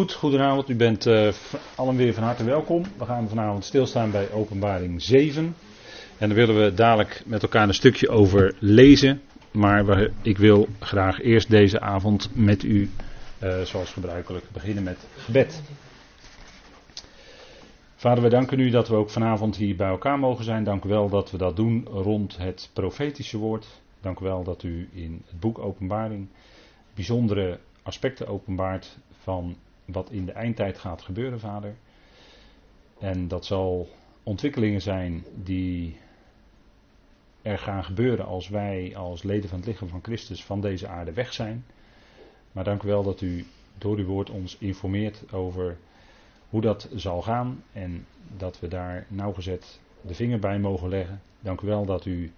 Goed, goedenavond. U bent uh, allen weer van harte welkom. We gaan vanavond stilstaan bij Openbaring 7. En daar willen we dadelijk met elkaar een stukje over lezen. Maar ik wil graag eerst deze avond met u, uh, zoals gebruikelijk, beginnen met gebed. Vader, we danken u dat we ook vanavond hier bij elkaar mogen zijn. Dank u wel dat we dat doen rond het profetische woord. Dank u wel dat u in het boek Openbaring bijzondere aspecten openbaart van wat in de eindtijd gaat gebeuren, vader. En dat zal ontwikkelingen zijn die er gaan gebeuren als wij als leden van het lichaam van Christus van deze aarde weg zijn. Maar dank u wel dat u door uw woord ons informeert over hoe dat zal gaan en dat we daar nauwgezet de vinger bij mogen leggen. Dank u wel dat u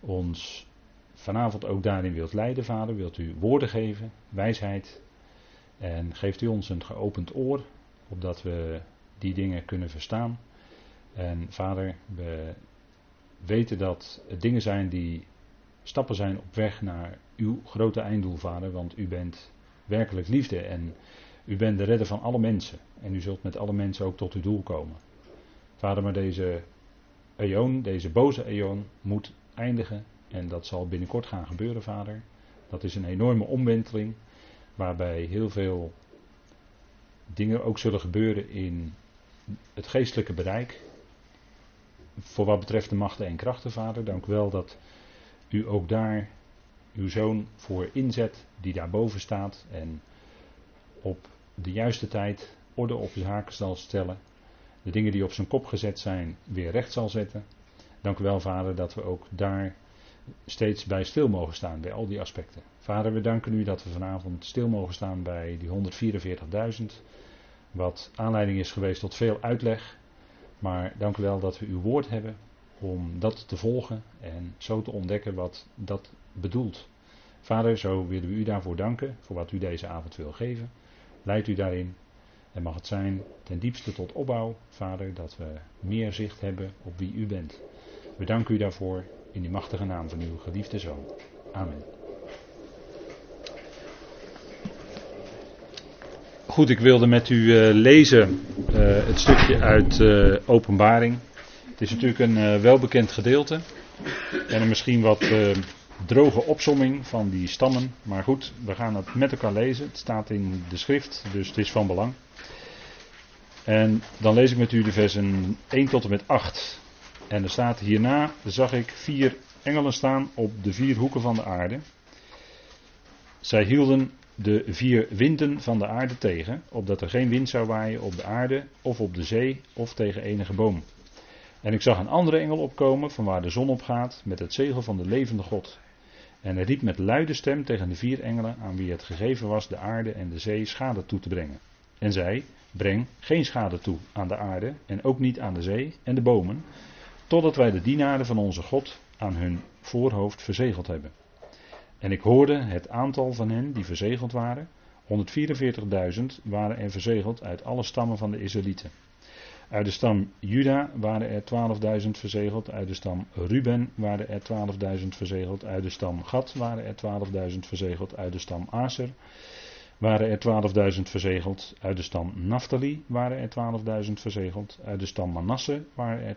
ons vanavond ook daarin wilt leiden, vader. Wilt u woorden geven, wijsheid, en geeft u ons een geopend oor, opdat we die dingen kunnen verstaan. En vader, we weten dat het dingen zijn die stappen zijn op weg naar uw grote einddoel, vader. Want u bent werkelijk liefde en u bent de redder van alle mensen. En u zult met alle mensen ook tot uw doel komen. Vader, maar deze eon, deze boze eon, moet eindigen. En dat zal binnenkort gaan gebeuren, vader. Dat is een enorme omwenteling waarbij heel veel dingen ook zullen gebeuren in het geestelijke bereik. Voor wat betreft de machten en krachten, vader. Dank u wel dat u ook daar uw zoon voor inzet, die daarboven staat en op de juiste tijd orde op zaken zal stellen. De dingen die op zijn kop gezet zijn, weer recht zal zetten. Dank u wel, vader, dat we ook daar steeds bij stil mogen staan, bij al die aspecten. Vader, we danken u dat we vanavond stil mogen staan bij die 144.000. Wat aanleiding is geweest tot veel uitleg. Maar dank u wel dat we uw woord hebben om dat te volgen en zo te ontdekken wat dat bedoelt. Vader, zo willen we u daarvoor danken, voor wat u deze avond wil geven. Leid u daarin en mag het zijn ten diepste tot opbouw, Vader, dat we meer zicht hebben op wie u bent. We danken u daarvoor in die machtige naam van uw geliefde Zoon. Amen. Goed, ik wilde met u uh, lezen uh, het stukje uit uh, Openbaring. Het is natuurlijk een welbekend gedeelte. En een misschien wat droge opsomming van die stammen. Maar goed, we gaan het met elkaar lezen. Het staat in de schrift, dus het is van belang. En dan lees ik met u de versen 1 tot en met 8. En er staat hierna, zag ik vier engelen staan op de vier hoeken van de aarde. Zij hielden de vier winden van de aarde tegen, opdat er geen wind zou waaien op de aarde of op de zee of tegen enige boom. En ik zag een andere engel opkomen van waar de zon opgaat met het zegel van de levende God. En hij riep met luide stem tegen de vier engelen aan wie het gegeven was de aarde en de zee schade toe te brengen. En zei, breng geen schade toe aan de aarde en ook niet aan de zee en de bomen, totdat wij de dienaren van onze God aan hun voorhoofd verzegeld hebben. En ik hoorde het aantal van hen die verzegeld waren. 144.000 waren er verzegeld uit alle stammen van de Israëlieten. Uit de stam Juda waren er 12.000 verzegeld. Uit de stam Ruben waren er 12.000 verzegeld. Uit de stam Gad waren er 12.000 verzegeld. Uit de stam Aser waren er 12.000 verzegeld. Uit de stam Naphtali waren er 12.000 verzegeld. Uit de stam Manasse waren er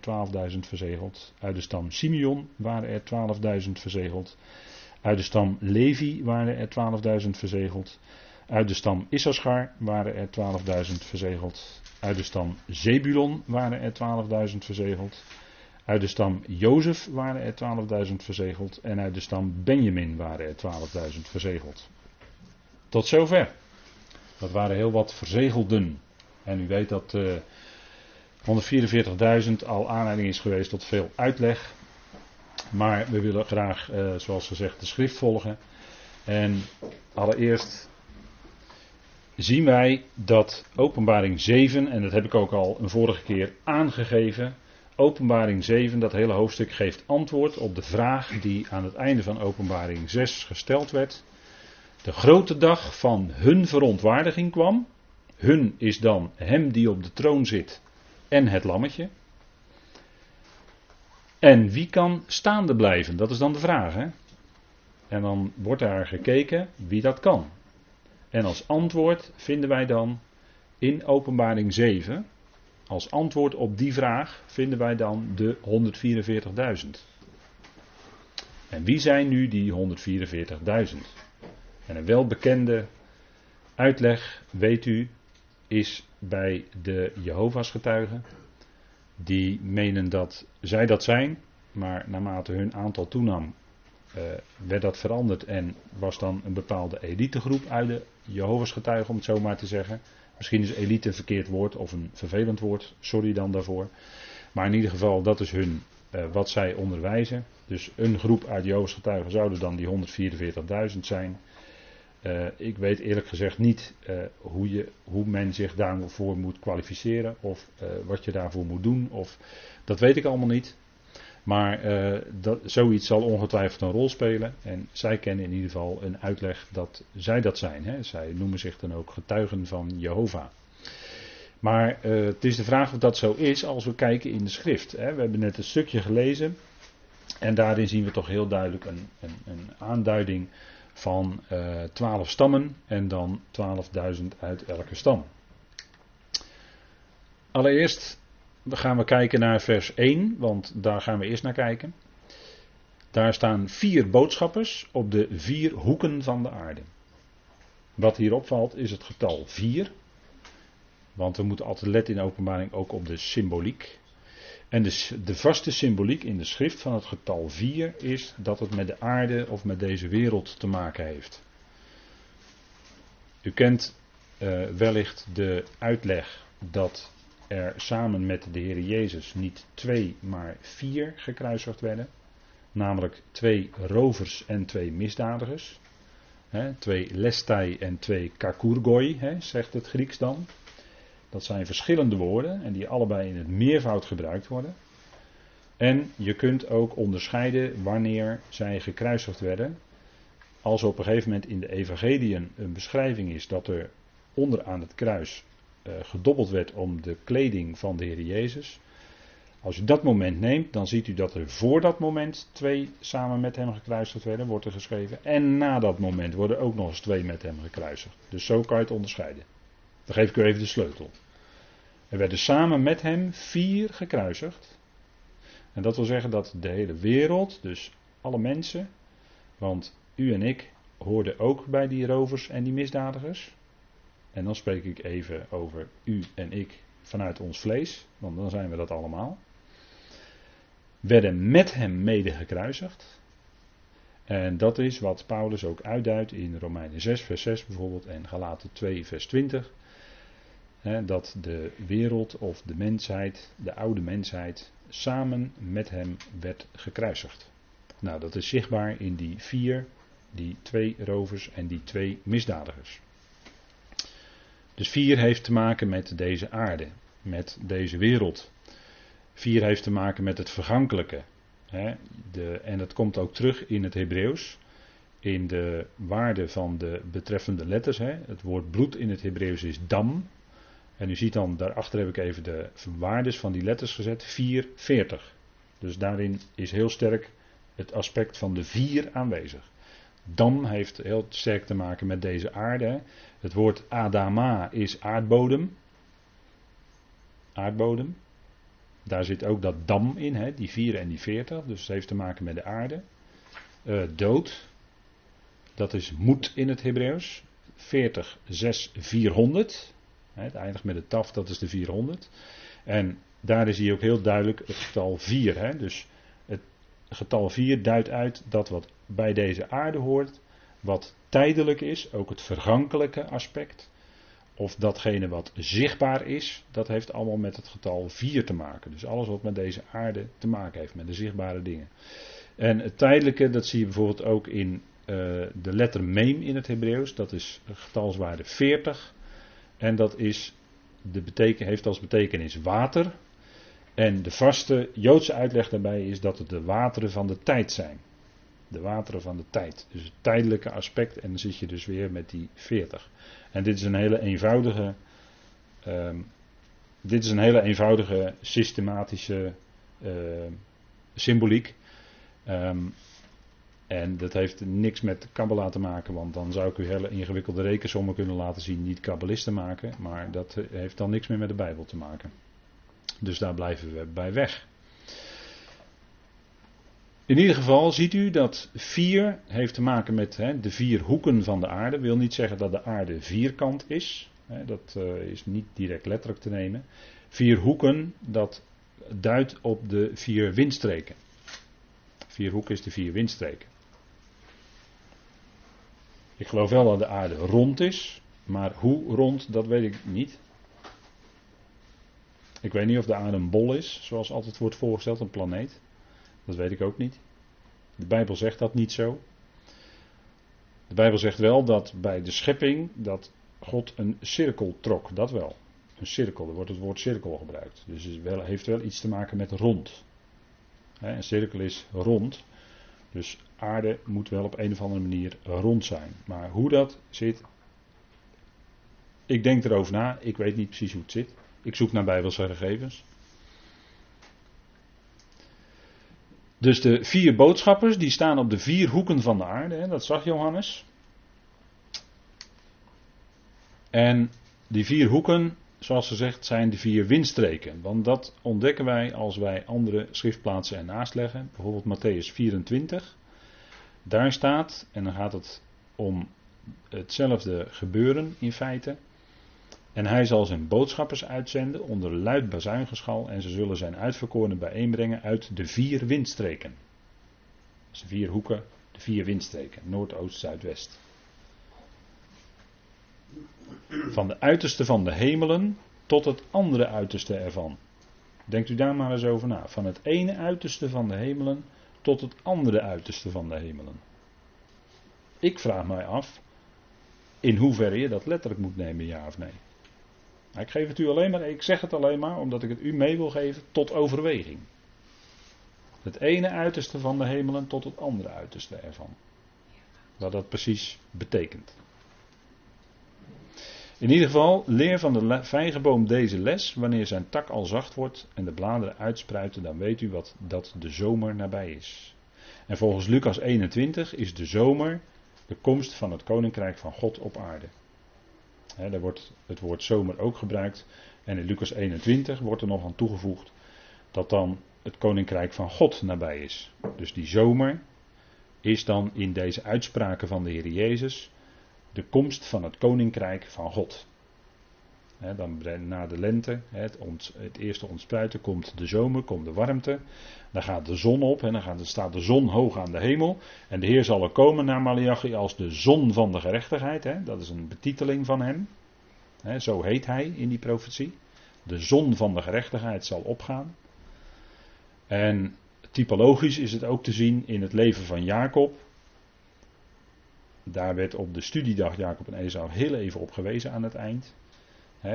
12.000 verzegeld. Uit de stam Simeon waren er 12.000 verzegeld. Uit de stam Levi waren er 12.000 verzegeld. Uit de stam Issachar waren er 12.000 verzegeld. Uit de stam Zebulon waren er 12.000 verzegeld. Uit de stam Jozef waren er 12.000 verzegeld. En uit de stam Benjamin waren er 12.000 verzegeld. Tot zover. Dat waren heel wat verzegelden. En u weet dat uh, eh, 144.000 al aanleiding is geweest tot veel uitleg. Maar we willen graag, uh, zoals gezegd, de schrift volgen. En allereerst zien wij dat Openbaring 7, en dat heb ik ook al een vorige keer aangegeven. Openbaring 7, dat hele hoofdstuk, geeft antwoord op de vraag die aan het einde van Openbaring 6 gesteld werd. De grote dag van hun verontwaardiging kwam. Hun is dan hem die op de troon zit en het lammetje. En wie kan staande blijven? Dat is dan de vraag. Hè? En dan wordt daar gekeken wie dat kan. En als antwoord vinden wij dan in Openbaring 7, als antwoord op die vraag, vinden wij dan de 144.000. En wie zijn nu die 144.000? En een welbekende uitleg, weet u, is bij de Jehovah's getuigen. Die menen dat zij dat zijn, maar naarmate hun aantal toenam, uh, werd dat veranderd en was dan een bepaalde elitegroep uit de Jehovah's getuigen, om het zo maar te zeggen. Misschien is elite een verkeerd woord of een vervelend woord, sorry dan daarvoor. Maar in ieder geval, dat is hun, uh, wat zij onderwijzen. Dus een groep uit Jehovah's getuigen zouden dan die 144.000 zijn. Uh, ik weet eerlijk gezegd niet uh, hoe, je, hoe men zich daarvoor moet kwalificeren of uh, wat je daarvoor moet doen. Of, dat weet ik allemaal niet. Maar dat, zoiets zal ongetwijfeld een rol spelen. En zij kennen in ieder geval een uitleg dat zij dat zijn. Hè. Zij noemen zich dan ook getuigen van Jehovah. Maar het is de vraag of dat zo is als we kijken in de schrift. Hè. We hebben net een stukje gelezen. En daarin zien we toch heel duidelijk een, een, een aanduiding van uh, eh, 12 stammen en dan 12.000 uit elke stam. Allereerst gaan we kijken naar vers 1, want daar gaan we eerst naar kijken. Daar staan vier boodschappers op de vier hoeken van de aarde. Wat hier opvalt is het getal 4. Want we moeten altijd letten in openbaring ook op de symboliek. En de, de, vaste symboliek in de schrift van het getal 4 is dat het met de aarde of met deze wereld te maken heeft. U kent uh, wellicht de uitleg dat er samen met de Heer Jezus niet twee, maar vier gekruisigd werden. Namelijk twee rovers en twee misdadigers. Twee lestai en twee kakurgoi, zegt het Grieks dan. Dat zijn verschillende woorden en die allebei in het meervoud gebruikt worden. En je kunt ook onderscheiden wanneer zij gekruisigd werden. Als op een gegeven moment in de evangeliën een beschrijving is dat er onderaan het kruis uh, gedobbeld werd om de kleding van de Heer Jezus. Als u dat moment neemt, dan ziet u dat er voor dat moment twee samen met hem gekruisigd werden, wordt er geschreven. En na dat moment worden ook nog eens twee met hem gekruisigd. Dus zo kan je het onderscheiden. Dan geef ik u even de sleutel. Er werden samen met hem vier gekruisigd. En dat wil zeggen dat de hele wereld, dus alle mensen, want u en ik hoorden ook bij die rovers en die misdadigers. En dan spreek ik even over u en ik vanuit ons vlees, want dan zijn we dat allemaal. Werden met hem mede gekruisigd. En dat is wat Paulus ook uitduidt in Romeinen 6, vers 6 bijvoorbeeld en Galaten 2, vers 20 dat de wereld of de mensheid, de oude mensheid, samen met hem werd gekruisigd. Nou, dat is zichtbaar in die vier, die twee rovers en die twee misdadigers. Dus vier heeft te maken met deze aarde, met deze wereld. Vier heeft te maken met het vergankelijke. de, en dat komt ook terug in het Hebreeuws. In de waarde van de betreffende letters. Het woord bloed in het Hebreeuws is dam. En u ziet dan, daarachter heb ik even de waardes van die letters gezet. 4, 40. Dus daarin is heel sterk het aspect van de vier aanwezig. Dam heeft heel sterk te maken met deze aarde. Het woord Adama is aardbodem. Aardbodem. Daar zit ook dat dam in, hè, die 4 en die 40. Dus het heeft te maken met de aarde. Uh, dood. Dat is moed in het Hebreeuws. 40, 6, 400. Het eindigt met de taf, dat is de 400. En daar is hij ook heel duidelijk het getal 4. Hè? Dus het getal 4 duidt uit dat wat bij deze aarde hoort, wat tijdelijk is, ook het vergankelijke aspect, of datgene wat zichtbaar is, dat heeft allemaal met het getal 4 te maken. Dus alles wat met deze aarde te maken heeft, met de zichtbare dingen. En het tijdelijke, dat zie je bijvoorbeeld ook in uh, de letter mem in het Hebreeuws, dat is getalswaarde 40. En dat is de beteken, heeft als betekenis water. En de vaste Joodse uitleg daarbij is dat het de wateren van de tijd zijn. De wateren van de tijd. Dus het tijdelijke aspect. En dan zit je dus weer met die 40. En dit is een hele eenvoudige. Um, dit is een hele eenvoudige systematische uh, symboliek. Um, En dat heeft niks met Kabbalah te maken, want dan zou ik u hele ingewikkelde rekensommen kunnen laten zien die kabbalisten maken. Maar dat heeft dan niks meer met de Bijbel te maken. Dus daar blijven we bij weg. In ieder geval ziet u dat vier heeft te maken met hè, de vier hoeken van de aarde. Wil niet zeggen dat de aarde vierkant is. Hè, dat uh, is niet direct letterlijk te nemen. Vier hoeken, dat duidt op de vier windstreken. Vier hoeken is de vier windstreken. Ik geloof wel dat de aarde rond is, maar hoe rond, dat weet ik niet. Ik weet niet of de aarde een bol is, zoals altijd wordt voorgesteld, een planeet. Dat weet ik ook niet. De Bijbel zegt dat niet zo. De Bijbel zegt wel dat bij de schepping dat God een cirkel trok, dat wel. Een cirkel, er wordt het woord cirkel gebruikt. Dus het heeft wel iets te maken met rond. Een cirkel is rond. Dus aarde moet wel op een of andere manier rond zijn. Maar hoe dat zit, ik denk erover na. Ik weet niet precies hoe het zit. Ik zoek naar bijbelse gegevens. Dus de vier boodschappers die staan op de vier hoeken van de aarde, hè, dat zag Johannes. En die vier hoeken, zoals gezegd, zijn de vier windstreken. Want dat ontdekken wij als wij andere schriftplaatsen ernaast leggen. Bijvoorbeeld Matthäus 24. Daar staat, en dan gaat het om hetzelfde gebeuren in feite. En hij zal zijn boodschappers uitzenden onder luid bazuingeschal en ze zullen zijn uitverkorenen bijeenbrengen uit de vier windstreken. Dus de vier hoeken, de vier windstreken, noordoost, zuidwest. Van de uiterste van de hemelen tot het andere uiterste ervan. Denkt u daar maar eens over na. Van het ene uiterste van de hemelen tot het andere uiterste van de hemelen. Ik vraag mij af in hoeverre je dat letterlijk moet nemen, ja of nee. Ik geef het u alleen maar, ik zeg het alleen maar omdat ik het u mee wil geven tot overweging. Het ene uiterste van de hemelen tot het andere uiterste ervan. Wat dat precies betekent. In ieder geval, leer van de vijgenboom deze les. Wanneer zijn tak al zacht wordt en de bladeren uitspruiten, dan weet u wat, dat de zomer nabij is. En volgens Lucas 21 is de zomer de komst van het koninkrijk van God op aarde daar wordt het woord zomer ook gebruikt. En in Lucas 21 wordt er nog aan toegevoegd dat dan het koninkrijk van God nabij is. Dus die zomer is dan in deze uitspraken van de Heer Jezus de komst van het koninkrijk van God. dan na de lente, het, het, eerste ontspruiten, komt de zomer, komt de warmte. Dan gaat de zon op en dan gaat, staat de zon hoog aan de hemel. En de Heer zal er komen naar Malachi als de zon van de gerechtigheid. dat is een betiteling van hem. zo heet hij in die profetie. De zon van de gerechtigheid zal opgaan. En typologisch is het ook te zien in het leven van Jacob. Daar werd op de studiedag Jacob en Esau heel even op gewezen aan het eind.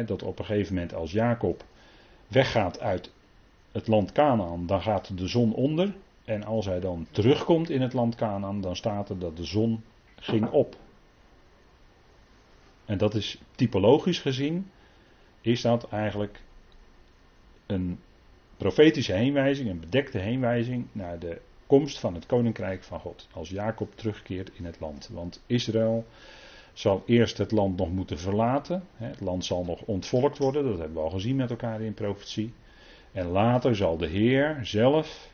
dat op een gegeven moment als Jacob weggaat uit het land Canaan, dan gaat de zon onder. En als hij dan terugkomt in het land Canaan, dan staat er dat de zon ging op. En dat is typologisch gezien, is dat eigenlijk een profetische heenwijzing, een bedekte heenwijzing naar de komst van het koninkrijk van God. Als Jacob terugkeert in het land. Want Israël zal eerst het land nog moeten verlaten. Het land zal nog ontvolkt worden, dat hebben we al gezien met elkaar in profetie. En later zal de Heer zelf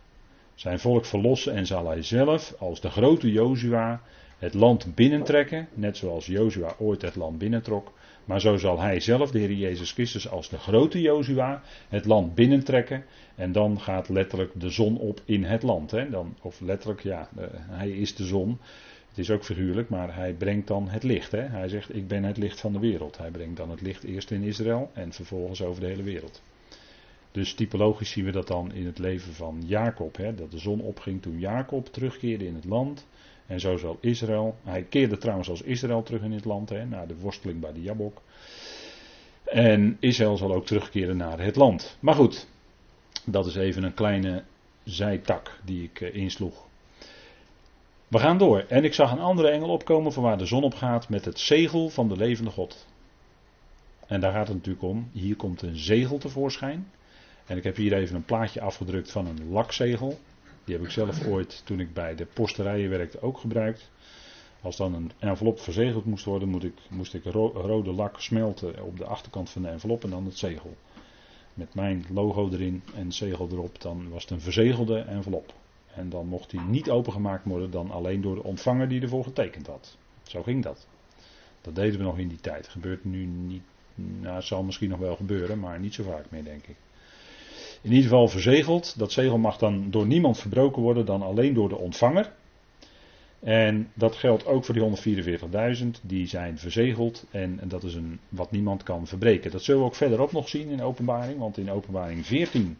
zijn volk verlossen en zal hij zelf als de grote Jozua het land binnentrekken, net zoals Jozua ooit het land binnentrok. Maar zo zal hij zelf, de Heer Jezus Christus, als de grote Jozua het land binnentrekken. En dan gaat letterlijk de zon op in het land. Hè? Dan, of letterlijk, ja, hij is de zon. Het is ook figuurlijk, maar hij brengt dan het licht. Hè? Hij zegt, ik ben het licht van de wereld. Hij brengt dan het licht eerst in Israël en vervolgens over de hele wereld. Dus typologisch zien we dat dan in het leven van Jacob. Hè, dat de zon opging toen Jacob terugkeerde in het land. En zo zal Israël. Hij keerde trouwens als Israël terug in het land. Hè, na de worsteling bij de Jabok. En Israël zal ook terugkeren naar het land. Maar goed, dat is even een kleine zijtak die ik uh, insloeg. We gaan door. En ik zag een andere engel opkomen van waar de zon op gaat met het zegel van de levende God. En daar gaat het natuurlijk om. Hier komt een zegel tevoorschijn. En ik heb hier even een plaatje afgedrukt van een lakzegel. Die heb ik zelf ooit, toen ik bij de posterijen werkte, ook gebruikt. Als dan een envelop verzegeld moest worden, moest ik, moest ik rode lak smelten op de achterkant van de envelop en dan het zegel. Met mijn logo erin en zegel erop, dan was het een verzegelde envelop. En dan mocht die niet opengemaakt worden dan alleen door de ontvanger die ervoor getekend had. Zo ging dat. Dat deden we nog in die tijd. Gebeurt nu niet. Nou, het zal misschien nog wel gebeuren, maar niet zo vaak meer, denk ik. In ieder geval verzegeld. Dat zegel mag dan door niemand verbroken worden dan alleen door de ontvanger. En dat geldt ook voor die 144.000. Die zijn verzegeld en dat is een, wat niemand kan verbreken. Dat zullen we ook verderop nog zien in openbaring. Want in openbaring 14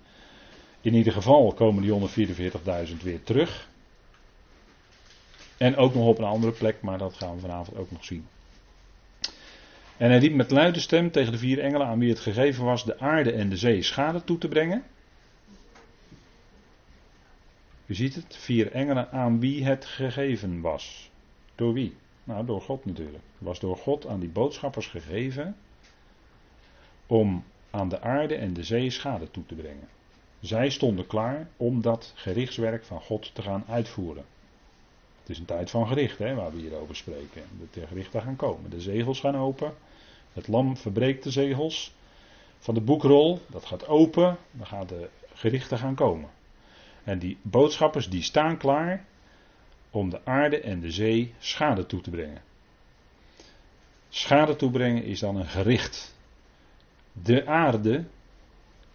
in ieder geval komen die 144.000 weer terug. En ook nog op een andere plek, maar dat gaan we vanavond ook nog zien. En hij riep met luide stem tegen de vier engelen aan wie het gegeven was de aarde en de zee schade toe te brengen. U ziet het, vier engelen aan wie het gegeven was. Door wie? Nou, door God natuurlijk. Het was door God aan die boodschappers gegeven om aan de aarde en de zee schade toe te brengen. Zij stonden klaar om dat gerichtswerk van God te gaan uitvoeren. Het is een tijd van gericht hè, waar we hier over spreken. De gerichten gaan komen. De zegels gaan open. Het lam verbreekt de zegels van de boekrol. Dat gaat open. Dan gaan de gerichten gaan komen. En die boodschappers die staan klaar om de aarde en de zee schade toe te brengen. Schade toebrengen is dan een gericht. De aarde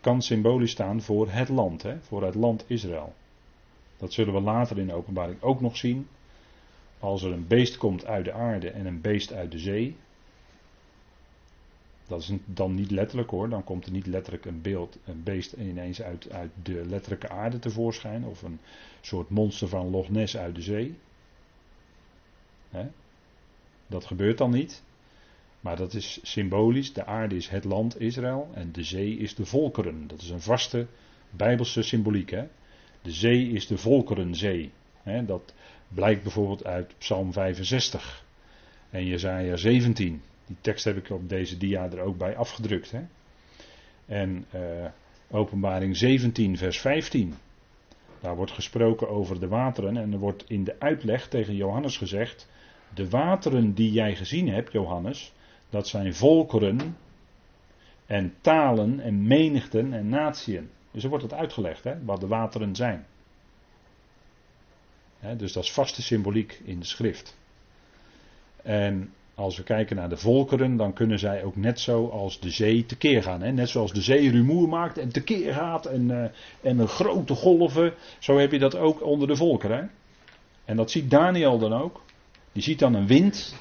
kan symbolisch staan voor het land, hè, voor het land Israël. Dat zullen we later in de openbaring ook nog zien. Als er een beest komt uit de aarde en een beest uit de zee. Dat is dan niet letterlijk hoor, dan komt er niet letterlijk een beeld, een beest ineens uit, uit de letterlijke aarde tevoorschijn. Of een soort monster van Loch Ness uit de zee. Dat gebeurt dan niet. Maar dat is symbolisch. De aarde is het land Israël en de zee is de volkeren. Dat is een vaste bijbelse symboliek. De zee is de volkerenzee. Dat blijkt bijvoorbeeld uit Psalm 65 en Jezaja 17. Die tekst heb ik op deze dia er ook bij afgedrukt. Hè? En uh, Openbaring 17, vers 15. Daar wordt gesproken over de wateren en er wordt in de uitleg tegen Johannes gezegd: De wateren die jij gezien hebt, Johannes, dat zijn volkeren en talen en menigten en natieën. Dus er wordt het uitgelegd, hè, wat de wateren zijn. dus dat is vaste symboliek in de schrift. En als we kijken naar de volkeren, dan kunnen zij ook net zo als de zee tekeer gaan. Hè? Net zoals de zee rumoer maakt en tekeer gaat en, uh, en een grote golven. Zo heb je dat ook onder de volkeren. En dat ziet Daniel dan ook. Die ziet dan een wind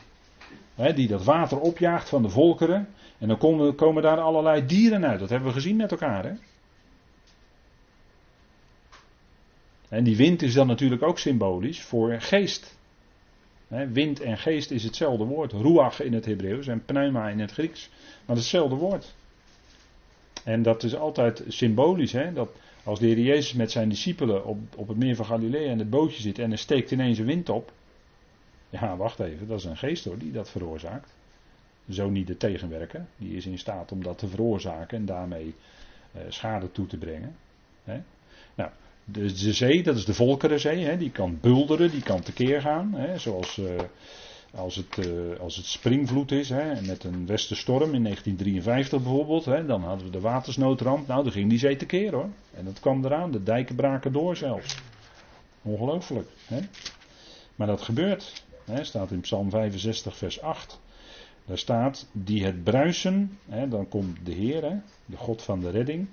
die dat water opjaagt van de volkeren. En dan komen, komen daar allerlei dieren uit. Dat hebben we gezien met elkaar. Hè? En die wind is dan natuurlijk ook symbolisch voor geest. Wind en geest is hetzelfde woord. Ruach in het Hebreeuws en pneuma in het Grieks. Maar het hetzelfde woord. En dat is altijd symbolisch. Hè? Dat als de Heer Jezus met zijn discipelen op, op het meer van Galilea in het bootje zit en er steekt ineens een wind op. Ja, wacht even, dat is een geest hoor die dat veroorzaakt. Zo niet de tegenwerker, die is in staat om dat te veroorzaken en daarmee uh, schade toe te brengen. Hè? Nou, de, zee, dat is de Volkerenzee, hè? die kan bulderen, die kan tekeer gaan. Hè? Zoals uh, als, het, uh, als het springvloed is, hè? met een westenstorm in 1953 bijvoorbeeld, hè? dan hadden we de watersnoodramp. Nou, dan ging die zee tekeer hoor. En dat kwam eraan, de dijken braken door zelfs. Ongelooflijk. Hè? Maar dat gebeurt. Hè, staat in Psalm 65, vers 8. Daar staat, die het bruisen, hè, dan komt de Heer, de God van de redding,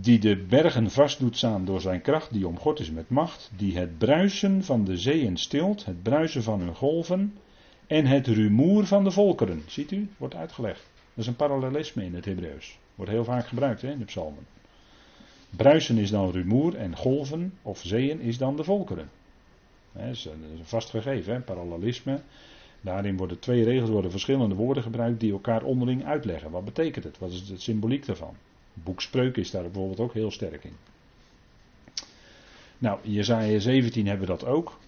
die de bergen vast doet staan door zijn kracht, die omgord is met macht, die het bruisen van de zeeën stilt, het bruisen van hun golven en het rumoer van de volkeren. Ziet u, wordt uitgelegd. Dat is een parallelisme in het Hebreeuws. Wordt heel vaak gebruikt hè, in de psalmen. Bruisen is dan rumoer en golven of zeeën is dan de volkeren. Dat is een vast gegeven, parallelisme. Daarin worden twee regels, worden verschillende woorden gebruikt die elkaar onderling uitleggen. Wat betekent het? Wat is het symboliek daarvan? Boekspreuk is daar bijvoorbeeld ook heel sterk in. Nou, Jezaja 17 hebben we dat ook.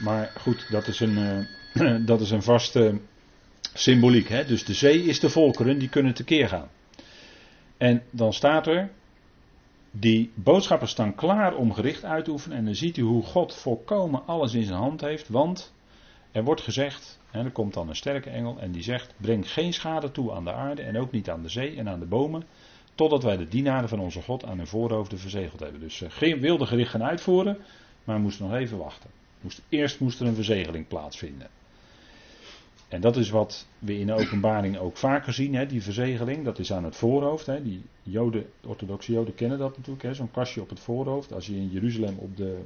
Maar goed, dat is een, uh, dat is een vaste symboliek. Hè? Dus de zee is de volkeren, die kunnen tekeer gaan. En dan staat er, die boodschappen staan klaar om gericht uit te oefenen. En dan ziet u hoe God volkomen alles in zijn hand heeft. Want er wordt gezegd, en er komt dan een sterke engel en die zegt: Breng geen schade toe aan de aarde en ook niet aan de zee en aan de bomen. Totdat wij de dienaren van onze God aan hun voorhoofden verzegeld hebben. Dus uh, geen wilde gericht gaan uitvoeren, maar moesten nog even wachten. Moest, eerst moest er een verzegeling plaatsvinden. En dat is wat we in de openbaring ook vaker zien, hè, die verzegeling. Dat is aan het voorhoofd. Hè. Die joden, orthodoxe joden kennen dat natuurlijk, zo'n kastje op het voorhoofd. Als je in Jeruzalem op de,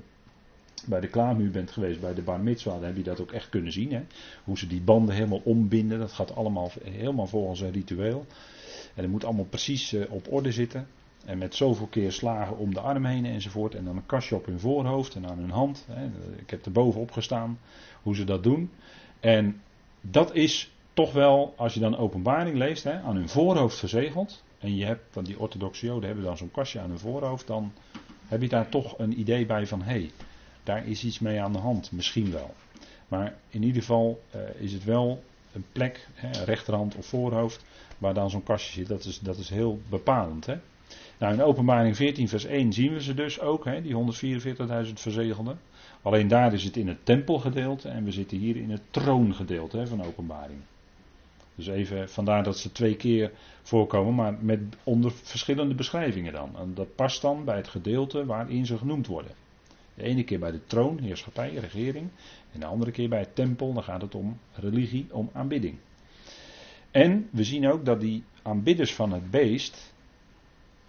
bij de klaarmuur bent geweest, bij de bar mitzwa, dan heb je dat ook echt kunnen zien. Hè. Hoe ze die banden helemaal ombinden, dat gaat allemaal helemaal volgens een ritueel. En dat moet allemaal precies uh, op orde zitten. En met zoveel keer slagen om de arm heen enzovoort. En dan een kastje op hun voorhoofd en aan hun hand. Ik heb er bovenop gestaan hoe ze dat doen. En dat is toch wel, als je dan openbaring leest, aan hun voorhoofd verzegeld. En je hebt, want die orthodoxe joden hebben dan zo'n kastje aan hun voorhoofd. Dan heb je daar toch een idee bij van, hé, hey, daar is iets mee aan de hand. Misschien wel. Maar in ieder geval uh, is het wel een plek, rechterhand of voorhoofd, waar dan zo'n kastje zit. Dat is, dat is heel bepalend. Hè? Nou, in openbaring 14 vers 1 zien we ze dus ook, hè, die 144.000 verzegelden. Alleen daar is het in het tempelgedeelte en we zitten hier in het troongedeelte hè, van openbaring. Dus even, vandaar dat ze twee keer voorkomen, maar met onder verschillende beschrijvingen dan. En dat past dan bij het gedeelte waarin ze genoemd worden. De ene keer bij de troon, heerschappij, regering. En de andere keer bij het tempel, dan gaat het om religie, om aanbidding. En we zien ook dat die aanbidders van het beest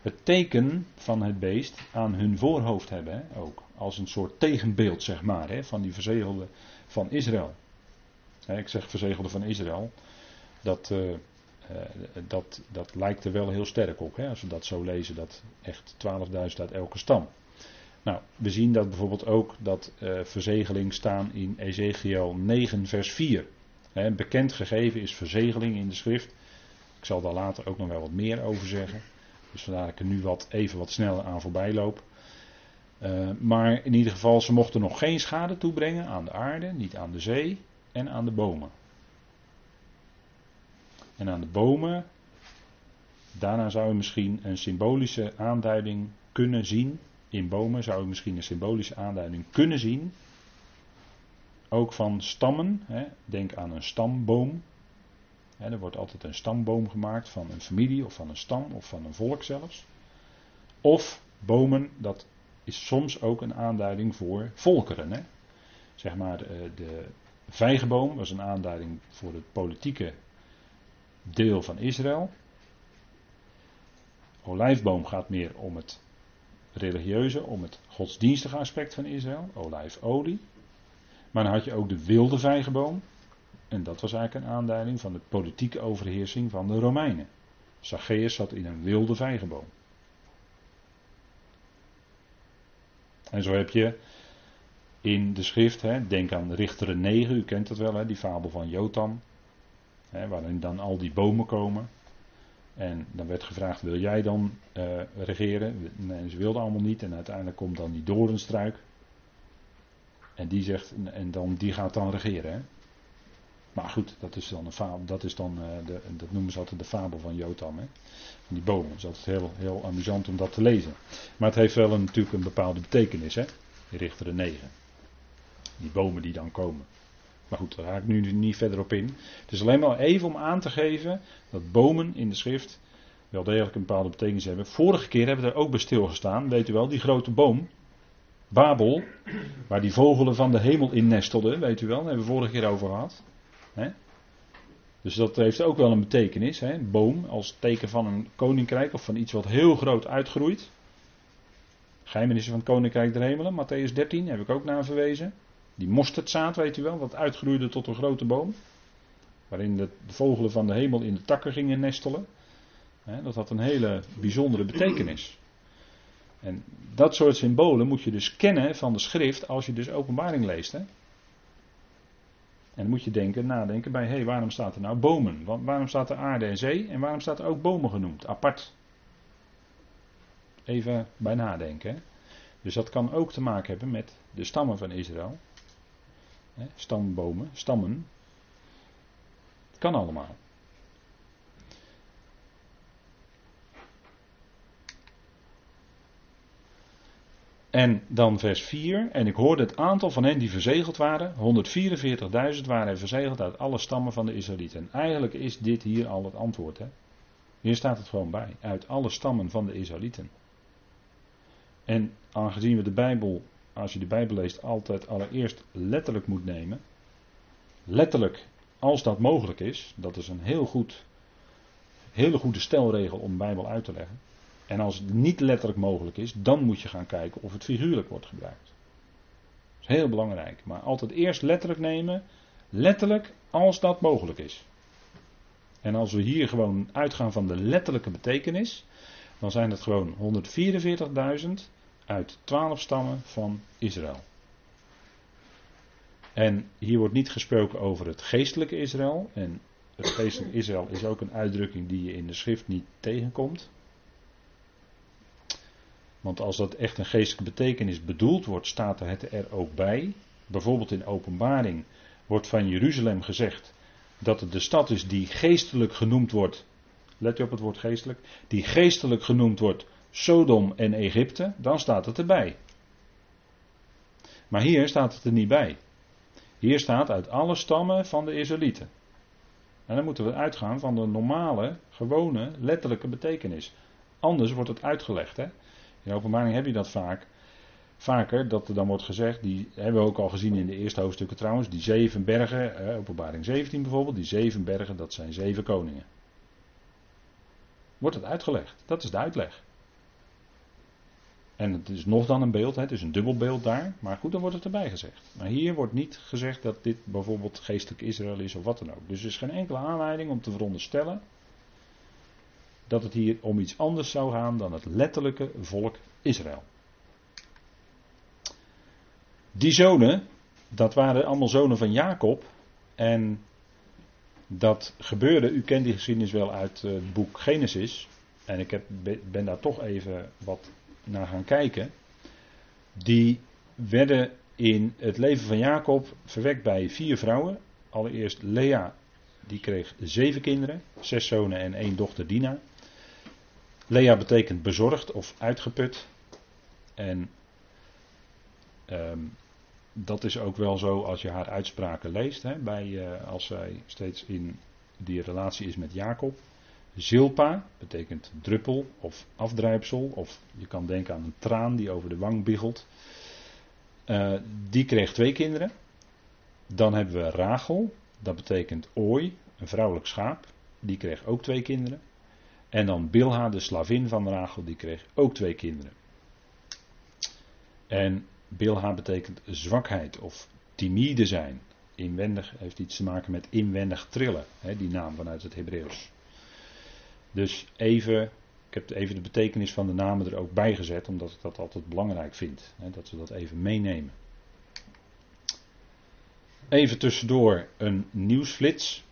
het teken van het beest aan hun voorhoofd hebben. Hè, ook. Als een soort tegenbeeld, zeg maar, hè, van die verzegelde van Israël. Hè, ik zeg verzegelde van Israël. Dat, uh, uh, dat, dat lijkt er wel heel sterk op. Hè, als we dat zo lezen, dat echt 12.000 uit elke stam. Nou, we zien dat bijvoorbeeld ook dat uh, verzegeling staan in Ezekiel 9 vers 4. Bekend gegeven is verzegeling in de schrift. Ik zal daar later ook nog wel wat meer over zeggen. Dus vandaar dat ik er nu wat, even wat sneller aan voorbij loop. Uh, maar in ieder geval, ze mochten nog geen schade toebrengen aan de aarde, niet aan de zee en aan de bomen. En aan de bomen, daarna zou je misschien een symbolische aanduiding kunnen zien. In bomen zou je misschien een symbolische aanduiding kunnen zien. Ook van stammen, hè. denk aan een stamboom er wordt altijd een stamboom gemaakt van een familie of van een stam of van een volk zelfs. Of bomen, dat is soms ook een aanduiding voor volkeren. Hè. Zeg maar de, de vijgenboom was een aanduiding voor het politieke deel van Israël. Olijfboom gaat meer om het religieuze, om het godsdienstige aspect van Israël, olijfolie. Maar dan had je ook de wilde vijgenboom, en dat was eigenlijk een aanduiding van de politieke overheersing van de Romeinen. Zacchaeus zat in een wilde vijgenboom. En zo heb je in de schrift, hè, denk aan Richteren 9, u kent dat wel, hè, die fabel van Jotam. Hè, waarin dan al die bomen komen. En dan werd gevraagd, wil jij dan uh, regeren? Nee, ze wilden allemaal niet. En uiteindelijk komt dan die doornstruik. En die zegt, en dan, die gaat dan regeren. Hè? Maar goed, dat is dan, een fabel, dat, is dan uh, de, dat noemen ze altijd de fabel van Jotam. Hè? Van die bomen. Het is altijd heel, heel amusant om dat te lezen. Maar het heeft wel een, natuurlijk een bepaalde betekenis. Hè? Die richteren 9. Die bomen die dan komen. Maar goed, daar ga ik nu niet verder op in. Het is alleen maar even om aan te geven dat bomen in de schrift wel degelijk een bepaalde betekenis hebben. Vorige keer hebben we er ook bij stilgestaan. Weet u wel, die grote boom. Babel, waar die vogelen van de hemel in nestelden, weet u wel, daar hebben we vorige keer over gehad. Dus dat heeft ook wel een betekenis. Boom als teken van een koninkrijk of van iets wat heel groot uitgroeit. Geheimenissen van het koninkrijk der hemelen, Matthäus 13, heb ik ook naar verwezen. Die mosterdzaad, weet u wel, wat uitgroeide tot een grote boom. Waarin de, vogelen van de hemel in de takken gingen nestelen. dat had een hele bijzondere betekenis. En dat soort symbolen moet je dus kennen van de schrift als je dus openbaring leest. Hè? En dan moet je denken, nadenken bij, hé, hey, waarom staat er nou bomen? waarom staat er aarde en zee en waarom staat er ook bomen genoemd, apart? Even bij nadenken. Dus dat kan ook te maken hebben met de stammen van Israël. Stambomen, stammen. Het kan allemaal. En dan vers 4. En ik hoorde het aantal van hen die verzegeld waren. 144.000 waren verzegeld uit alle stammen van de Israëlieten. En eigenlijk is dit hier al het antwoord. Hè? Hier staat het gewoon bij. Uit alle stammen van de Israëlieten. En aangezien we de Bijbel, als je de Bijbel leest, altijd allereerst letterlijk moet nemen. Letterlijk, als dat mogelijk is. Dat is een heel goed, hele goede stelregel om de Bijbel uit te leggen. En als het niet letterlijk mogelijk is, dan moet je gaan kijken of het figuurlijk wordt gebruikt. Dat is heel belangrijk. Maar altijd eerst letterlijk nemen. Letterlijk als dat mogelijk is. En als we hier gewoon uitgaan van de letterlijke betekenis, dan zijn het gewoon 144.000 uit 12 stammen van Israël. En hier wordt niet gesproken over het geestelijke Israël. En het geestelijke Israël is ook een uitdrukking die je in de schrift niet tegenkomt. Want als dat echt een geestelijke betekenis bedoeld wordt, staat er het er ook bij. Bijvoorbeeld in Openbaring wordt van Jeruzalem gezegd dat het de stad is die geestelijk genoemd wordt. Let je op het woord geestelijk. Die geestelijk genoemd wordt Sodom en Egypte. Dan staat het erbij. Maar hier staat het er niet bij. Hier staat uit alle stammen van de Israëlieten. En dan moeten we uitgaan van de normale, gewone, letterlijke betekenis. Anders wordt het uitgelegd. Hè? In openbaring heb je dat vaak. Vaker dat er dan wordt gezegd, die hebben we ook al gezien in de eerste hoofdstukken trouwens, die zeven bergen, openbaring 17 bijvoorbeeld, die zeven bergen, dat zijn zeven koningen. Wordt het uitgelegd? Dat is de uitleg. En het is nog dan een beeld, het is een dubbel beeld daar, maar goed, dan wordt het erbij gezegd. Maar hier wordt niet gezegd dat dit bijvoorbeeld geestelijk Israël is of wat dan ook. Dus er is geen enkele aanleiding om te veronderstellen dat het hier om iets anders zou gaan dan het letterlijke volk Israël. Die zonen, dat waren allemaal zonen van Jacob. En dat gebeurde, u kent die geschiedenis wel uit het boek Genesis. En ik heb, ben daar toch even wat naar gaan kijken. Die werden in het leven van Jacob verwekt bij vier vrouwen. Allereerst Lea, die kreeg zeven kinderen, zes zonen en één dochter Dina. Lea betekent bezorgd of uitgeput. En ehm, dat is ook wel zo als je haar uitspraken leest, hè, bij, uh, als zij steeds in die relatie is met Jacob. Zilpa betekent druppel of afdrijpsel, of je kan denken aan een traan die over de wang biggelt. Uh, die kreeg twee kinderen. Dan hebben we Rachel, dat betekent ooi, een vrouwelijk schaap. Die kreeg ook twee kinderen. En dan Bilha, de slavin van Rachel, die kreeg ook twee kinderen. En Bilha betekent zwakheid of timide zijn. Inwendig heeft iets te maken met inwendig trillen, hè, die naam vanuit het Hebreeuws. Dus even, ik heb even de betekenis van de namen er ook bij gezet, omdat ik dat altijd belangrijk vind. Hè, dat we dat even meenemen. Even tussendoor een nieuwsflits.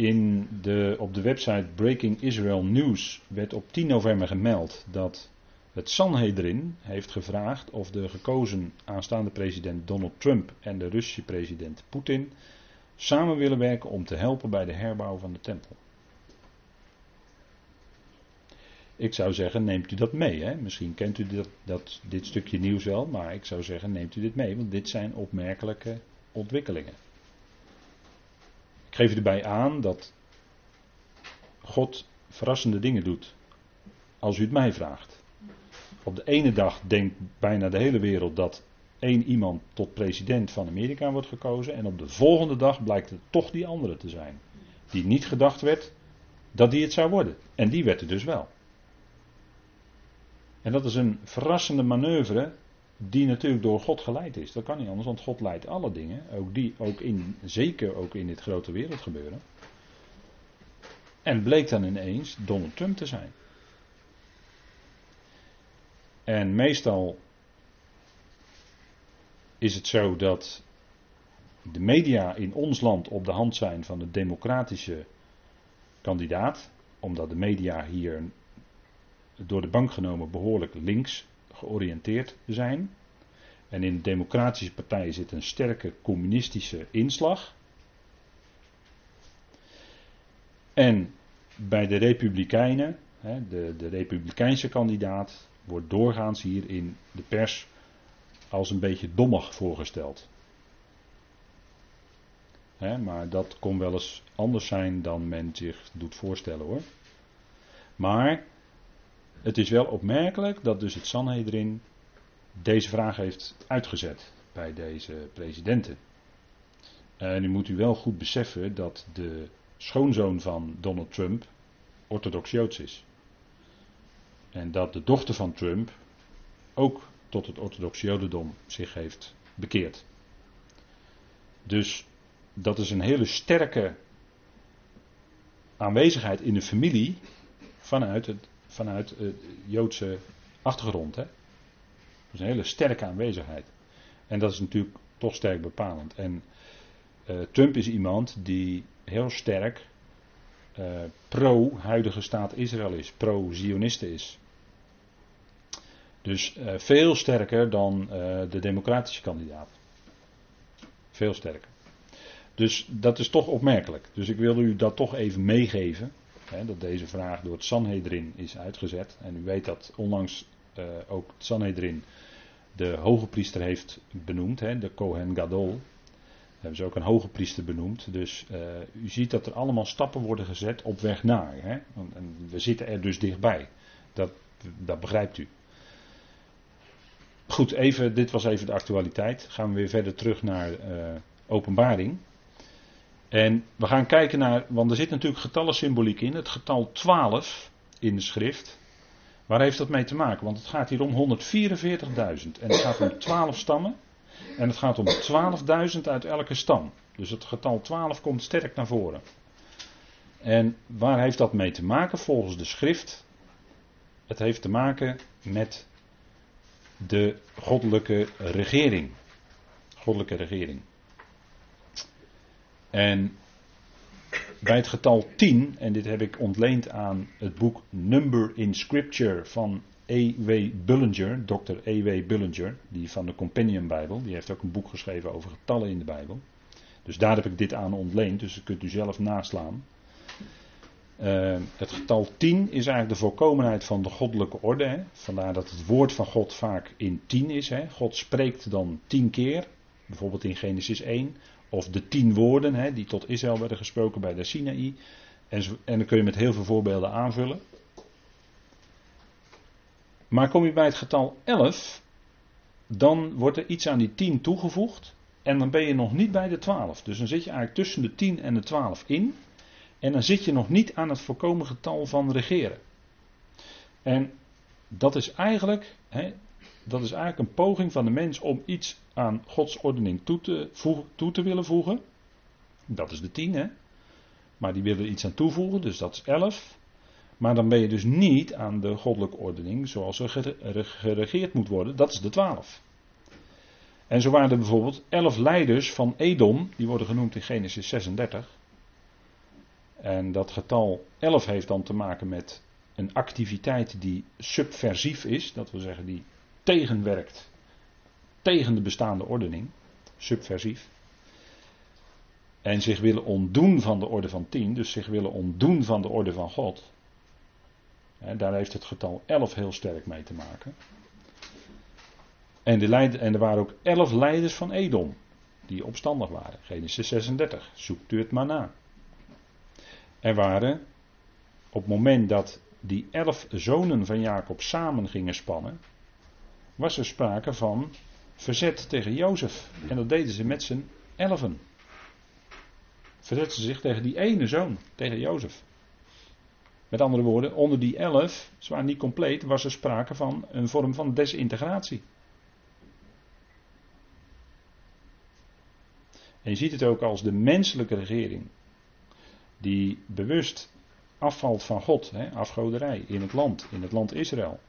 In de, op de website Breaking Israel News werd op 10 november gemeld dat het Sanhedrin heeft gevraagd of de gekozen aanstaande president Donald Trump en de Russische president Poetin samen willen werken om te helpen bij de herbouw van de tempel. Ik zou zeggen, neemt u dat mee. Hè? Misschien kent u dat, dat, dit stukje nieuws wel, maar ik zou zeggen, neemt u dit mee, want dit zijn opmerkelijke ontwikkelingen. Geef erbij aan dat God verrassende dingen doet. Als u het mij vraagt. Op de ene dag denkt bijna de hele wereld dat één iemand tot president van Amerika wordt gekozen. En op de volgende dag blijkt het toch die andere te zijn. Die niet gedacht werd dat die het zou worden. En die werd het dus wel. En dat is een verrassende manoeuvre die natuurlijk door God geleid is. Dat kan niet anders, want God leidt alle dingen. Ook die, ook in, zeker ook in dit grote wereldgebeuren. En bleek dan ineens Donald Trump te zijn. En meestal is het zo dat de media in ons land op de hand zijn van de democratische kandidaat, omdat de media hier door de bank genomen behoorlijk links georiënteerd zijn. En in de Democratische Partij zit een sterke communistische inslag. En bij de Republikeinen, de, de republikeinse kandidaat, wordt doorgaans hier in de pers als een beetje dommig voorgesteld. maar dat kon wel eens anders zijn dan men zich doet voorstellen hoor. Maar het is wel opmerkelijk dat dus het Sanhedrin deze vraag heeft uitgezet bij deze presidenten. En nu moet u wel goed beseffen dat de schoonzoon van Donald Trump orthodox Joods is. En dat de dochter van Trump ook tot het orthodox Jodendom zich heeft bekeerd. Dus dat is een hele sterke aanwezigheid in de familie vanuit het vanuit het Joodse achtergrond. Hè? Dus een hele sterke aanwezigheid. En dat is natuurlijk toch sterk bepalend. En uh, Trump is iemand die heel sterk uh, pro-huidige staat Israël is, pro-Zionisten is. Dus veel sterker dan de democratische kandidaat. Veel sterker. Dus dat is toch opmerkelijk. Dus ik wilde u dat toch even meegeven dat deze vraag door het Sanhedrin is uitgezet. En u weet dat onlangs uh, ook het Sanhedrin de hoge priester heeft benoemd, hè, de Kohen Gadol. hebben ze ook een hoge priester benoemd. Dus uh, u ziet dat er allemaal stappen worden gezet op weg naar. Hè. En we zitten er dus dichtbij. Dat, dat begrijpt u. Goed, even, dit was even de actualiteit. Gaan we weer verder terug naar uh, openbaring. En we gaan kijken naar, want er zit natuurlijk getallensymboliek in. Het getal 12 in de schrift. Waar heeft dat mee te maken? Want het gaat hier om 144.000. En het gaat om 12 stammen. En het gaat om 12.000 uit elke stam. Dus het getal 12 komt sterk naar voren. En waar heeft dat mee te maken volgens de schrift? Het heeft te maken met de goddelijke regering. Goddelijke regering. En bij het getal 10, en dit heb ik ontleend aan het boek Number in Scripture van E.W. Bullinger, Dr. E.W. Bullinger, die van de Companion Bijbel, die heeft ook een boek geschreven over getallen in de Bijbel. Dus daar heb ik dit aan ontleend, dus dat kunt u zelf naslaan. Uh, het getal 10 is eigenlijk de volkomenheid van de goddelijke orde. Hè. Vandaar dat het woord van God vaak in 10 is. Hè. God spreekt dan 10 keer, bijvoorbeeld in Genesis 1. Of de tien woorden hè, die tot Israël werden gesproken bij de Sinaï. En, en dan kun je met heel veel voorbeelden aanvullen. Maar kom je bij het getal 11, dan wordt er iets aan die 10 toegevoegd. En dan ben je nog niet bij de 12. Dus dan zit je eigenlijk tussen de 10 en de 12 in. En dan zit je nog niet aan het voorkomen getal van regeren. En dat is eigenlijk, hè, dat is eigenlijk een poging van de mens om iets aan Gods ordening toe te, toe te willen voegen. Dat is de tien, hè. Maar die willen iets aan toevoegen, dus dat is elf. Maar dan ben je dus niet aan de goddelijke ordening zoals er geregeerd moet worden. Dat is de twaalf. En zo waren er bijvoorbeeld elf leiders van Edom, die worden genoemd in Genesis 36. En dat getal 11 heeft dan te maken met een activiteit die subversief is, dat wil zeggen die tegenwerkt tegen de bestaande ordening, subversief. En zich willen ontdoen van de orde van 10, dus zich willen ontdoen van de orde van God. daar heeft het getal 11 heel sterk mee te maken. En, de en er waren ook 11 leiders van Edom, die opstandig waren. Genesis 36, zoekt u het maar na. Er waren, op het moment dat die elf zonen van Jacob samen gingen spannen, was er sprake van verzet tegen Jozef. En dat deden ze met z'n elfen. Verzetten ze zich tegen die ene zoon, tegen Jozef. Met andere woorden, onder die elf, zwaar niet compleet, was er sprake van een vorm van desintegratie. En je ziet het ook als de menselijke regering, die bewust afvalt van God, hè, afgoderij in het land, in het land Israël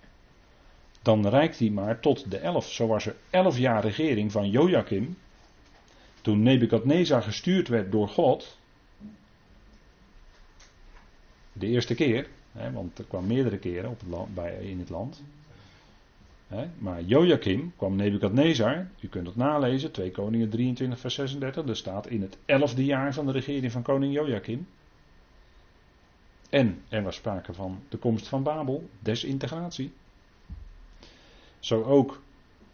dan reikt hij maar tot de elf. Zo was er elf jaar regering van Joachim. Toen Nebukadnezar gestuurd werd door God. De eerste keer, hè, want er kwam meerdere keren op bij, in het land. Hè, maar Joachim kwam Nebukadnezar, u kunt het nalezen, 2 Koningen 23 vers 36. Er staat in het elfde jaar van de regering van koning Joachim. En er was sprake van de komst van Babel, desintegratie. Zo ook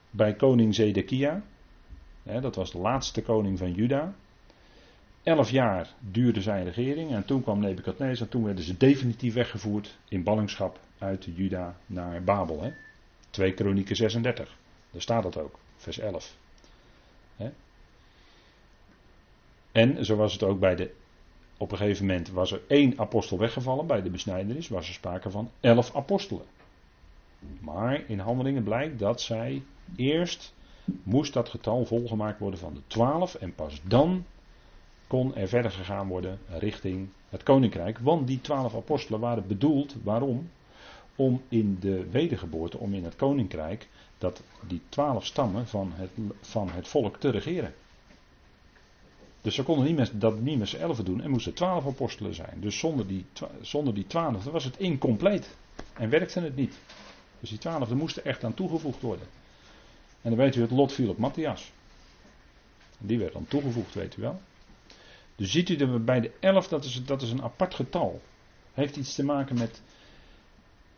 bij koning Zedekia. Dat was de laatste koning van Juda. Elf jaar duurde zijn regering en toen kwam Nebukadnezar. Toen werden ze definitief weggevoerd in ballingschap uit Juda naar Babel. Hè? 2 Kronieken 36. Daar staat dat ook, vers 11. Hè? En zo was het ook bij de. Op een gegeven moment was er één apostel weggevallen bij de besnijdenis, was er sprake van elf apostelen. Maar in handelingen blijkt dat zij eerst moest dat getal volgemaakt worden van de twaalf en pas dan kon er verder gegaan worden richting het koninkrijk. Want die twaalf apostelen waren bedoeld, waarom? Om in de wedergeboorte, om in het koninkrijk, dat die twaalf stammen van het, van het volk te regeren. Dus ze konden niet met, dat niet met z'n elfen doen en moesten twaalf apostelen zijn. Dus zonder die, zonder die twaalf was het incompleet. En werkte het niet. Dus die twaalf moesten echt aan toegevoegd worden. En dan weet u, het lot viel op Matthias. Die werd dan toegevoegd, weet u wel. Dus ziet u er bij de 11, dat is, dat is een apart getal. Heeft iets te maken met.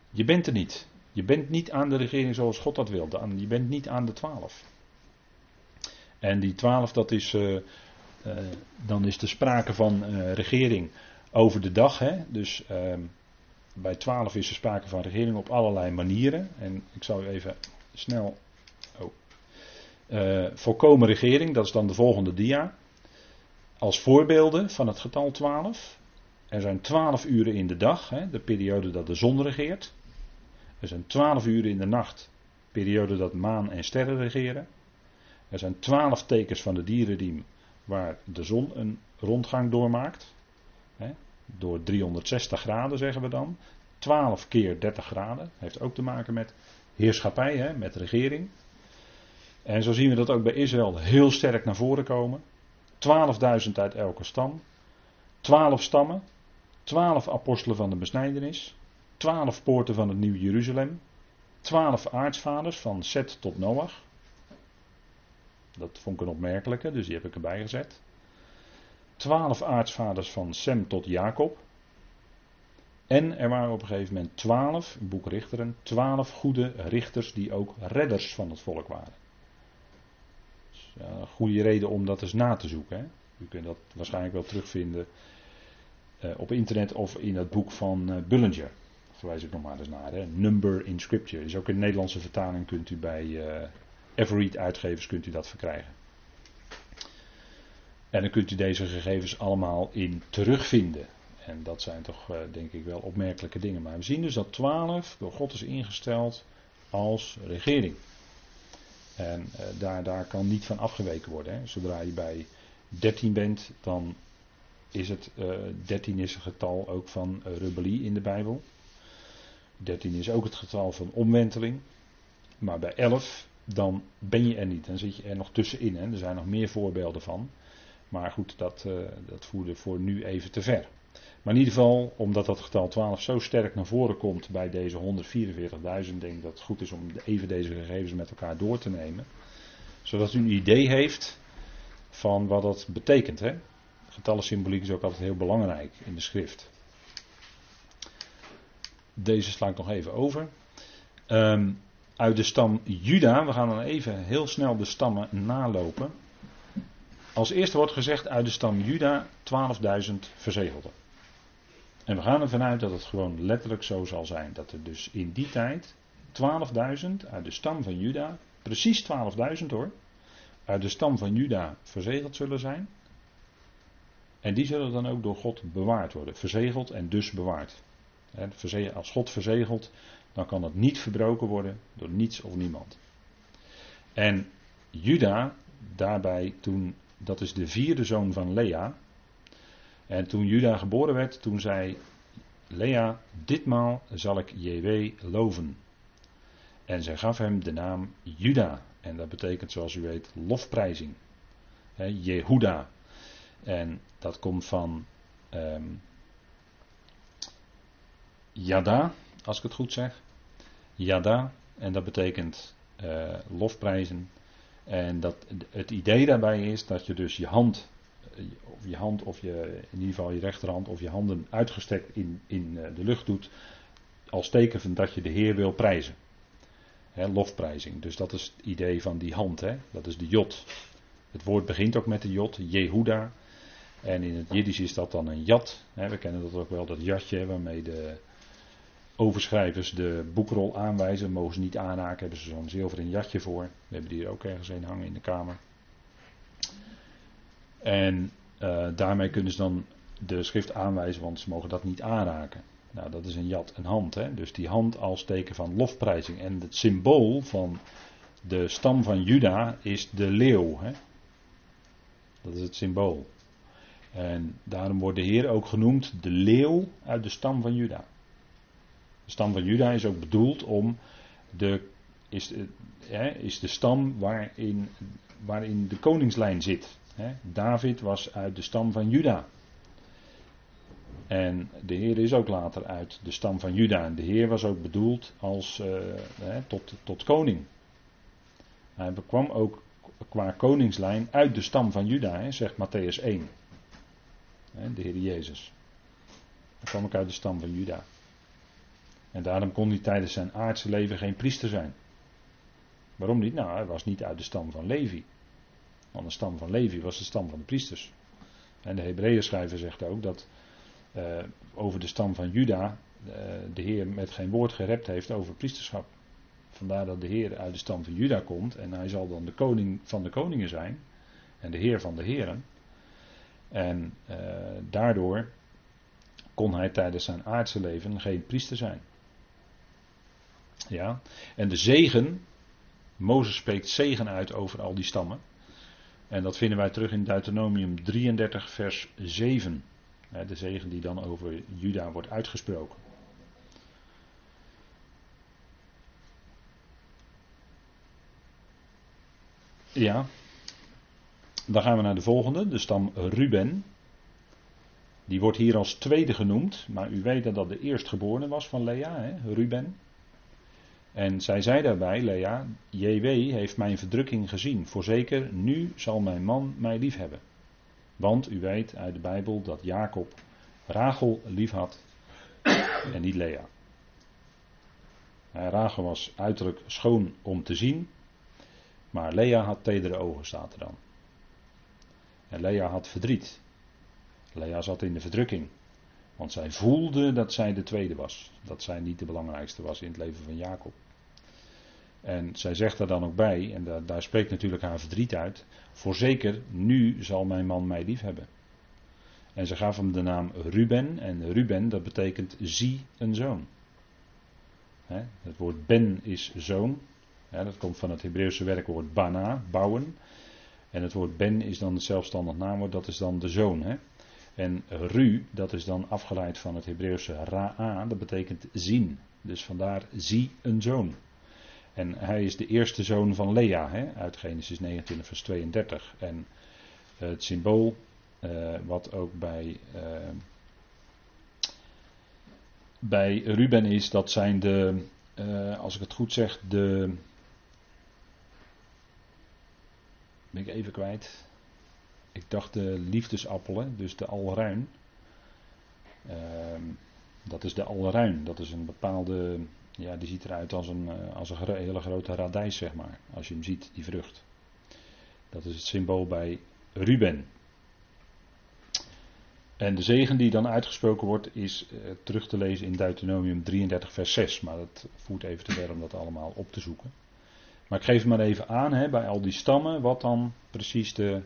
Je bent er niet. Je bent niet aan de regering zoals God dat wilde. Je bent niet aan de 12. En die 12, dat is. Uh, uh, dan is er sprake van uh, regering over de dag. Hè? Dus ehm, bij 12 is er sprake van regering op allerlei manieren. En ik zal u even snel. Oh. volkomen regering, dat is dan de volgende dia als voorbeelden van het getal 12. Er zijn 12 uren in de dag, hè, de periode dat de zon regeert. Er zijn 12 uren in de nacht, periode dat maan en sterren regeren. Er zijn 12 tekens van de dierenriem waar de zon een rondgang doormaakt. Door 360 graden zeggen we dan. 12 keer 30 graden. Heeft ook te maken met heerschappij, hè, met regering. En zo zien we dat ook bij Israël heel sterk naar voren komen. 12.000 uit elke stam. 12 stammen. 12 apostelen van de besnijdenis. 12 poorten van het Nieuw Jeruzalem. 12 aartsvaders van Seth tot Noach. Dat vond ik een opmerkelijke, dus die heb ik erbij gezet. 12 aartsvaders van Sem tot Jacob. En er waren op een gegeven moment 12, boek Richteren, 12 goede richters die ook redders van het volk waren een goede reden om dat eens na te zoeken. Hè. U kunt dat waarschijnlijk wel terugvinden uh, op internet of in het boek van uh, Bullinger. Verwijs ik nog maar eens naar. Hè. Number in Scripture. Is ook in Nederlandse vertaling kunt u bij uh, Everead uitgevers kunt u dat verkrijgen. En dan kunt u deze gegevens allemaal in terugvinden. En dat zijn toch denk ik wel opmerkelijke dingen. Maar we zien dus dat 12 door God is ingesteld als regering. En uh, daar, daar kan niet van afgeweken worden. Hè. Zodra je bij 13 bent, dan is het uh, eh, 13 is een getal ook van rebellie in de Bijbel. 13 is ook het getal van omwenteling. Maar bij 11, dan ben je er niet. Dan zit je er nog tussenin. Hè. Er zijn nog meer voorbeelden van. Maar goed, dat, dat voerde voor nu even te ver. Maar in ieder geval, omdat dat getal 12 zo sterk naar voren komt bij deze 144.000, denk ik dat het goed is om even deze gegevens met elkaar door te nemen. Zodat u een idee heeft van wat dat betekent. Hè? Getallensymboliek is ook altijd heel belangrijk in de schrift. Deze sla ik nog even over. Um, uit de stam Juda, we gaan dan even heel snel de stammen nalopen. Als eerste wordt gezegd uit de stam Juda 12.000 verzegelden. En we gaan ervan uit dat het gewoon letterlijk zo zal zijn. Dat er dus in die tijd 12.000 uit de stam van Juda, precies 12.000 hoor, uit de stam van Juda verzegeld zullen zijn. En die zullen dan ook door God bewaard worden. Verzegeld en dus bewaard. Als God verzegelt, dan kan het niet verbroken worden door niets of niemand. En Juda, daarbij toen, dat is de vierde zoon van Lea. En toen Juda geboren werd, toen zei Lea, ditmaal zal ik JW loven. En zij gaf hem de naam Juda. En dat betekent, zoals u weet, lofprijzing. He, Jehuda. En dat komt van um, Yada, als ik het goed zeg. Yada. En dat betekent uh, lofprijzen. En dat, het idee daarbij is dat je dus je hand of je hand of je, in ieder geval je rechterhand of je handen uitgestrekt in, in de lucht doet. Als teken van dat je de Heer wil prijzen. Lofprijzing. Dus dat is het idee van die hand. He. Dat is de jot. Het woord begint ook met de jot, Jehuda. En in het Jiddisch is dat dan een jat. We kennen dat ook wel, dat jatje waarmee de overschrijvers de boekrol aanwijzen. Mogen ze niet aanraken, hebben ze zo'n zilveren jatje voor. We hebben die er ook ergens een hangen in de kamer. En uh, daarmee kunnen ze dan de schrift aanwijzen, want ze mogen dat niet aanraken. Nou, dat is een jat, een hand. Hè? Dus die hand als teken van lofprijzing. En het symbool van de stam van Juda is de leeuw. Hè? Dat is het symbool. En daarom wordt de Heer ook genoemd de leeuw uit de stam van Juda. De stam van Juda is ook bedoeld om de, is, de, hè, is de stam waarin, waarin de koningslijn zit. Hè. David was uit de stam van Juda. En de Heer is ook later uit de stam van Juda. En de Heer was ook bedoeld als uh, hè, tot, tot koning. Hij kwam ook qua koningslijn uit de stam van Juda, hè, zegt Matthäus 1. Hè, de Heer Jezus. Hij kwam ook uit de stam van Juda. En daarom kon hij tijdens zijn aardse leven geen priester zijn. Waarom niet? Nou, hij was niet uit de stam van Levi. Want de stam van Levi was de stam van de priesters. En de Hebreeën schrijver zegt ook dat uh, over de stam van Juda uh, de Heer met geen woord gerept heeft over priesterschap. Vandaar dat de Heer uit de stam van Juda komt en hij zal dan de koning van de koningen zijn en de Heer van de heren. En uh, daardoor kon hij tijdens zijn aardse leven geen priester zijn. Ja, en de zegen, Mozes spreekt zegen uit over al die stammen. En dat vinden wij terug in Deuteronomium 33, vers 7. De zegen die dan over Juda wordt uitgesproken. Ja, dan gaan we naar de volgende, de stam Ruben. Die wordt hier als tweede genoemd, maar u weet dat dat de eerstgeborene was van Lea, hè? Ruben. En zij zei daarbij, Lea, JW heeft mijn verdrukking gezien. Voorzeker, nu zal mijn man mij lief hebben. Want u weet uit de Bijbel dat Jacob Rachel lief had en niet Lea. Rachel was uiterlijk schoon om te zien, maar Lea had tedere ogen, staat er dan. En Lea had verdriet. Lea zat in de verdrukking. Want zij voelde dat zij de tweede was. Dat zij niet de belangrijkste was in het leven van Jacob. En zij zegt er dan ook bij, en daar, daar spreekt natuurlijk haar verdriet uit. Voorzeker, nu zal mijn man mij lief hebben. En ze gaf hem de naam Ruben. En Ruben, dat betekent zie een zoon. het woord ben is zoon. dat komt van het Hebreeuwse werkwoord bana, bouwen. En het woord ben is dan het zelfstandig naamwoord, dat is dan de zoon. En Ru, dat is dan afgeleid van het Hebreeuwse ra'a, dat betekent zien. Dus vandaar zie een zoon. En hij is de eerste zoon van Lea, hè, uit Genesis 29, vers 32. En het symbool, uh, wat ook bij, uh, bij Ruben is, dat zijn de, als ik het goed zeg, de. Ben ik even kwijt. Ik dacht de liefdesappelen, dus de alruin. Ehm, dat is de alruin, dat is een bepaalde ja, die ziet eruit als een, eh, als een hele grote radijs, zeg maar. Als je hem ziet, die vrucht. Dat is het symbool bij Ruben. En de zegen die dan uitgesproken wordt, is uh, terug te lezen in Deuteronomium 33, vers 6. Maar dat voert even te ver om dat allemaal op te zoeken. Maar ik geef het maar even aan, hè, bij al die stammen, wat dan precies de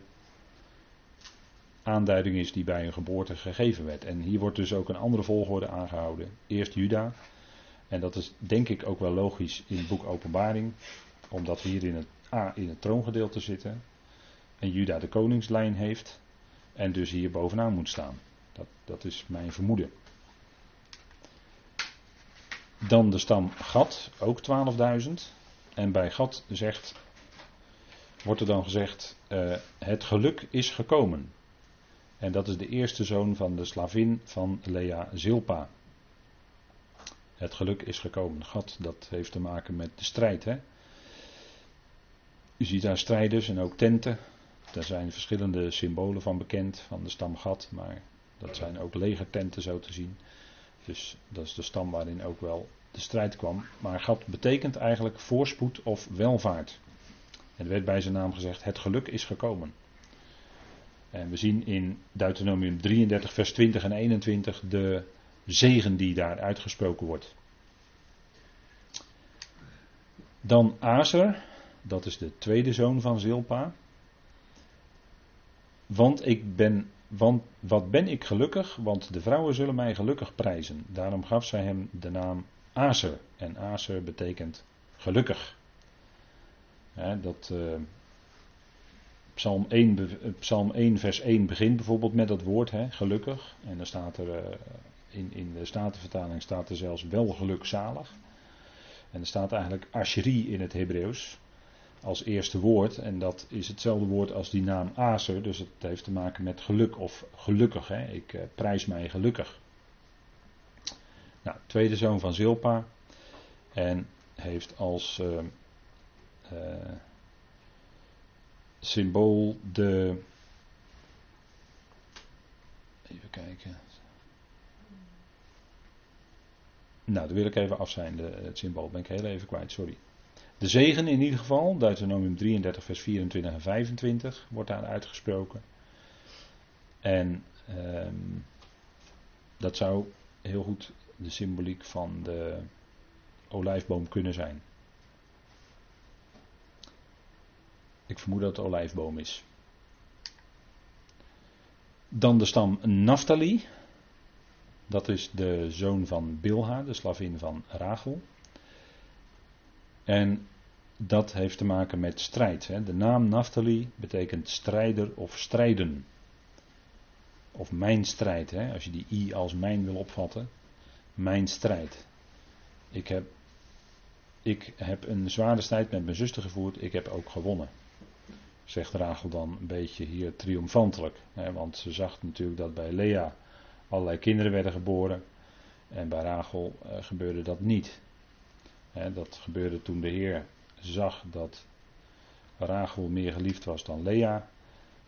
aanduiding is die bij een geboorte gegeven werd. En hier wordt dus ook een andere volgorde aangehouden. Eerst Juda, en dat is denk ik ook wel logisch in het boek Openbaring, omdat we hier in het, A, in het troongedeelte zitten en Juda de koningslijn heeft en dus hier bovenaan moet staan. Dat, dat is mijn vermoeden. Dan de stam Gad, ook 12.000. En bij Gad zegt, wordt er dan gezegd, uh, het geluk is gekomen. En dat is de eerste zoon van de slavin van Lea Zilpa. Het geluk is gekomen. Gat, dat heeft te maken met de strijd. Hè? U ziet daar strijders en ook tenten. daar zijn verschillende symbolen van bekend, van de stam Gad, maar dat zijn ook legertenten zo te zien. Dus dat is de stam waarin ook wel de strijd kwam. Maar Gad betekent eigenlijk voorspoed of welvaart. Er werd bij zijn naam gezegd: Het geluk is gekomen. En we zien in Deuteronomium 33, vers 20 en 21 de zegen die daar uitgesproken wordt. Dan Azer, dat is de tweede zoon van Zilpa. Want ik ben, want wat ben ik gelukkig, want de vrouwen zullen mij gelukkig prijzen. Daarom gaf zij hem de naam Azer. En Azer betekent gelukkig. dat, uh, Psalm, 1, Psalm 1, vers 1 begint bijvoorbeeld met dat woord, gelukkig. En dan staat er, uh, in, in de Statenvertaling staat er zelfs wel gelukzalig. En er staat eigenlijk Asheri in het Hebreeuws als eerste woord. En dat is hetzelfde woord als die naam Aser. Dus het heeft te maken met geluk of gelukkig. Hè? Ik uh, prijs mij gelukkig. Nou, tweede zoon van Zilpa. En heeft als uh, uh, symbool de. Even kijken. Nou, daar wil ik even af zijn, de, het symbool. Ben ik heel even kwijt, sorry. De zegen in ieder geval, Deuteronomium 33, vers 24 en 25 wordt daar uitgesproken. En um, dat zou heel goed de symboliek van de olijfboom kunnen zijn. Ik vermoed dat het olijfboom is. Dan de stam Naphtali. Dat is de zoon van Bilha, de slavin van Rachel. En dat heeft te maken met strijd. Hè. De naam Naphtali betekent strijder of strijden. Of mijn strijd, hè, als je die i als mijn wil opvatten. Mijn strijd. Ik heb, ik heb een zware strijd met mijn zuster gevoerd, ik heb ook gewonnen. Zegt Rachel dan een beetje hier triomfantelijk. Hè, want ze zag natuurlijk dat bij Lea allerlei kinderen werden geboren. En bij Rachel uh, gebeurde dat niet. Dat gebeurde toen de Heer zag dat Rachel meer geliefd was dan Lea,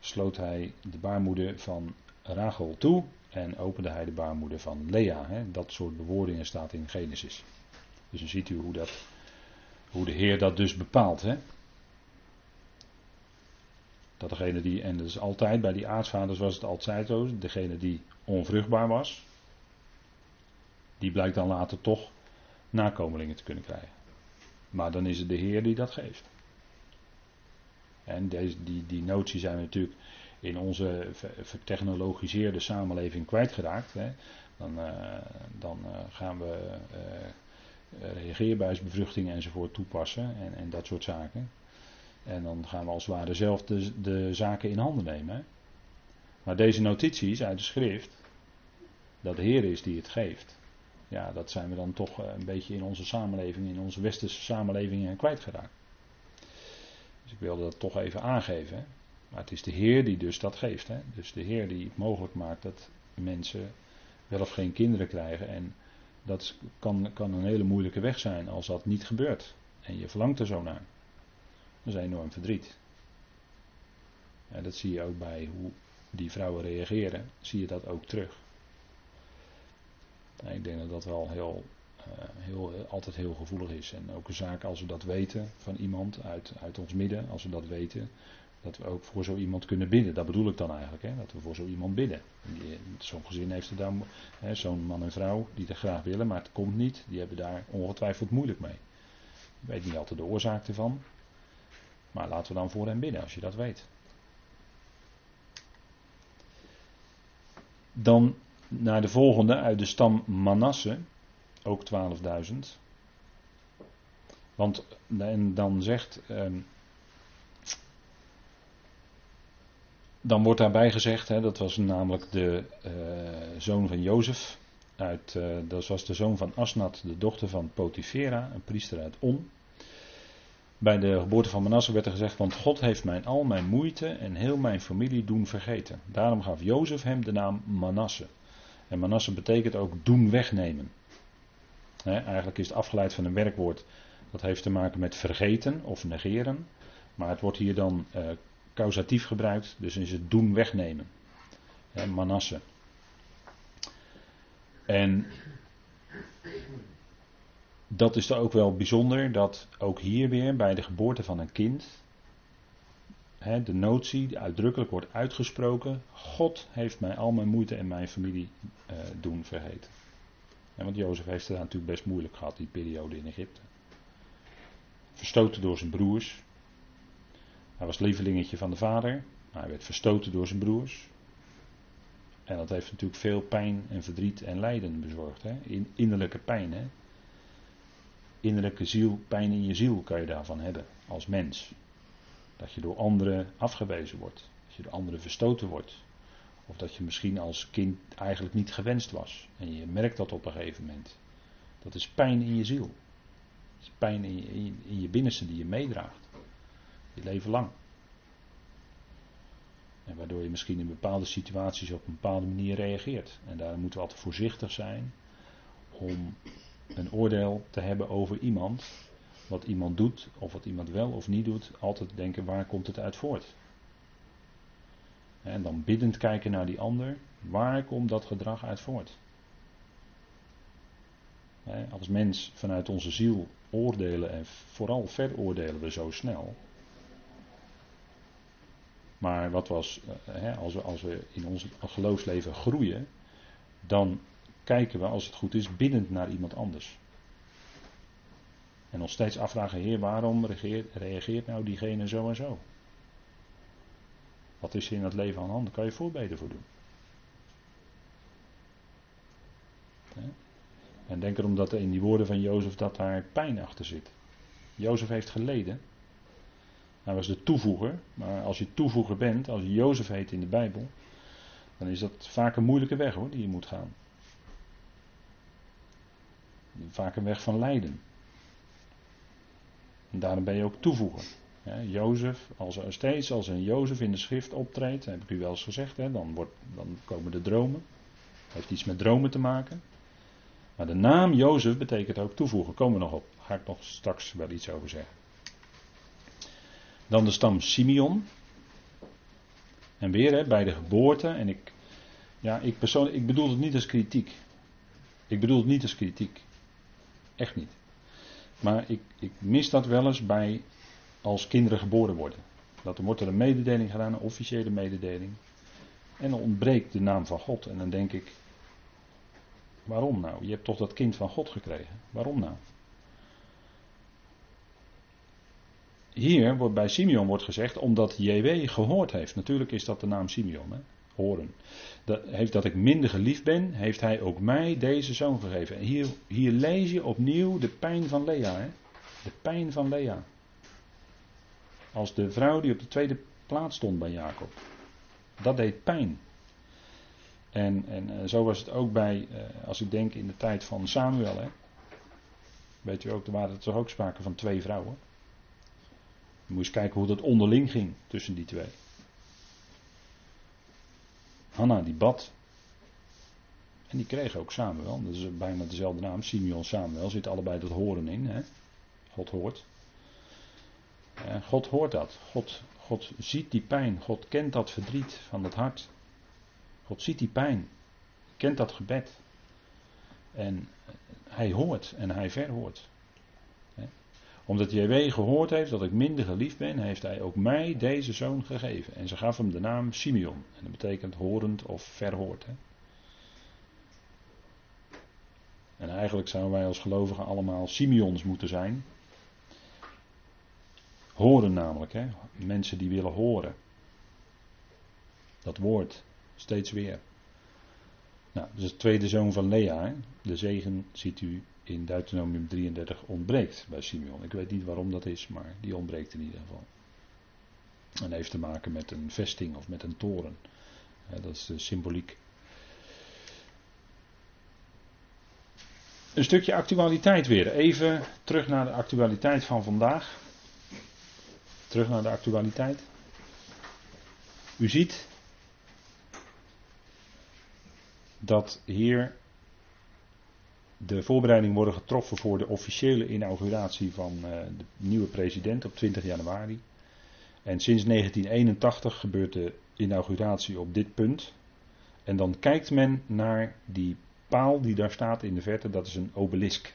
sloot hij de baarmoeder van Rachel toe en opende hij de baarmoeder van Lea. Dat soort bewoordingen staat in Genesis. Dus dan ziet u hoe, dat, hoe de Heer dat dus bepaalt. Hè. Dat degene die, en dat is altijd, bij die aartsvaders was het altijd zo, degene die onvruchtbaar was, die blijkt dan later toch nakomelingen te kunnen krijgen. Maar dan is het de Heer die dat geeft. En deze, die, die notie zijn we natuurlijk in onze vertechnologiseerde samenleving kwijtgeraakt. Hè. Dan, uh, dan uh, gaan we uh, reageerbuisbevruchting enzovoort toepassen en, en, dat soort zaken. En dan gaan we als het ware zelf de, de zaken in handen nemen. Hè. Maar deze notities uit de schrift, dat de Heer is die het geeft ja, dat zijn we dan toch eh, een beetje in onze samenleving, in onze westerse samenleving kwijtgeraakt. Dus ik wilde dat toch even aangeven. Maar het is de Heer die dus dat geeft. Hè. Dus de Heer die het mogelijk maakt dat mensen wel of geen kinderen krijgen. En dat kan, kan een hele moeilijke weg zijn als dat niet gebeurt. En je verlangt er zo naar. Dat is enorm verdriet. En dat zie je ook bij hoe die vrouwen reageren. Zie je dat ook terug. Ik denk dat dat wel heel, uh, heel, altijd heel gevoelig is. En ook een zaak als we dat weten van iemand uit, uit ons midden, als we dat weten, dat we ook voor zo iemand kunnen bidden. Dat bedoel ik dan eigenlijk, hè? dat we voor zo iemand bidden. Zo'n gezin heeft er dan, zo'n man en vrouw die er graag willen, maar het komt niet. Die hebben daar ongetwijfeld moeilijk mee. Ik weet niet altijd de oorzaak ervan. Maar laten we dan voor hen bidden als je dat weet. Dan naar de volgende uit de stam Manasse, ook 12.000. Want en dan zegt. Eh, dan wordt daarbij gezegd, hè, dat was namelijk de uh, zoon van Jozef. Uit, uh, dat was de zoon van Asnat, de dochter van Potifera, een priester uit On. Bij de geboorte van Manasse werd er gezegd, want God heeft mijn al mijn moeite en heel mijn familie doen vergeten. Daarom gaf Jozef hem de naam Manasse. En Manasse betekent ook doen wegnemen. eigenlijk is het afgeleid van een werkwoord dat heeft te maken met vergeten of negeren. Maar het wordt hier dan uh, causatief gebruikt, dus is het doen wegnemen. Manasse. En dat is ook wel bijzonder dat ook hier weer bij de geboorte van een kind hè, de notie uitdrukkelijk wordt uitgesproken: God heeft mij al mijn moeite en mijn familie eh, doen vergeten. want Jozef heeft het natuurlijk best moeilijk gehad, die periode in Egypte. Verstoten door zijn broers. Hij was lievelingetje van de vader, maar hij werd verstoten door zijn broers. En dat heeft natuurlijk veel pijn en verdriet en lijden bezorgd. Hè? In, innerlijke pijn. Hè? Innerlijke ziel, pijn in je ziel kan je daarvan hebben als mens. Dat je door anderen afgewezen wordt. Dat je door anderen verstoten wordt. Of dat je misschien als kind eigenlijk niet gewenst was. En je merkt dat op een gegeven moment. Dat is pijn in je ziel. Dat is pijn in je, in je binnenste die je meedraagt. Je leven lang. En waardoor je misschien in bepaalde situaties op een bepaalde manier reageert. En daar moeten we altijd voorzichtig zijn om een oordeel te hebben over iemand. Wat iemand doet, of wat iemand wel of niet doet, altijd denken waar komt het uit voort. En dan biddend kijken naar die ander, waar komt dat gedrag uit voort? Als mens vanuit onze ziel oordelen en vooral veroordelen we zo snel. Maar wat was, eh, als, we, als we in ons geloofsleven groeien, dan kijken we, als het goed is, biddend naar iemand anders. En nog steeds afvragen, Heer, waarom reageert, reageert nou diegene zo en zo? Wat is er in het leven aan de hand? Daar kan je voorbeden voor doen. En denk erom dat in die woorden van Jozef dat daar pijn achter zit. Jozef heeft geleden. Hij was de toevoeger. Maar als je toevoeger bent, als je Jozef heet in de Bijbel, dan is dat vaak een moeilijke weg hoor, die je moet gaan. Vaak een weg van lijden. En daarom ben je ook toevoeger. Jozef, als er steeds als een Jozef in de schrift optreedt, heb ik u wel eens gezegd, hè, dan, wordt, dan komen de dromen. Heeft iets met dromen te maken. Maar de naam Jozef betekent ook toevoegen. Komen we nog op. Daar ga ik nog straks wel iets over zeggen. Dan de stam Simeon. En weer hè, bij de geboorte. En ik, ja, ik, persoonlijk, ik bedoel het niet als kritiek. Ik bedoel het niet als kritiek. Echt niet. Maar ik, ik mis dat wel eens bij als kinderen geboren worden. Dat er wordt er een mededeling gedaan, een officiële mededeling. En dan ontbreekt de naam van God. En dan denk ik, waarom nou? Je hebt toch dat kind van God gekregen. Waarom nou? Hier wordt bij Simeon wordt gezegd, omdat JW gehoord heeft. Natuurlijk is dat de naam Simeon, hè? Horen. Dat, heeft dat ik minder geliefd ben, heeft hij ook mij deze zoon gegeven. En hier, hier lees je opnieuw de pijn van Lea. Hè? De pijn van Lea. Als de vrouw die op de tweede plaats stond bij Jacob. Dat deed pijn. En, en eh, zo was het ook bij, eh, als ik denk in de tijd van Samuel. Hè? Weet u ook, er waren toch ook sprake van twee vrouwen. Je eens kijken hoe dat onderling ging tussen die twee. Hanna die bad. En die kregen ook Samuel. Dat is bijna dezelfde naam. Simeon Samuel. Zit allebei dat horen in. Hè? God hoort. God hoort dat. God, God ziet die pijn. God kent dat verdriet van het hart. God ziet die pijn. Kent dat gebed. En hij hoort en hij verhoort omdat JW gehoord heeft dat ik minder geliefd ben, heeft hij ook mij deze zoon gegeven. En ze gaf hem de naam Simeon. En dat betekent horend of verhoord. Hè? En eigenlijk zouden wij als gelovigen allemaal Simeons moeten zijn. Horen namelijk, hè? mensen die willen horen. Dat woord, steeds weer. Nou, dus de tweede zoon van Lea. Hè? De zegen ziet u in Deuteronomium 33 ontbreekt bij Simeon. Ik weet niet waarom dat is, maar die ontbreekt in ieder geval. En heeft te maken met een vesting of met een toren. Dat is symboliek. Een stukje actualiteit weer. Even terug naar de actualiteit van vandaag. Terug naar de actualiteit. U ziet dat hier de voorbereidingen worden getroffen voor de officiële inauguratie van uh, de nieuwe president op 20 januari. En sinds 1981 gebeurt de inauguratie op dit punt. En dan kijkt men naar die paal die daar staat in de verte, dat is een obelisk.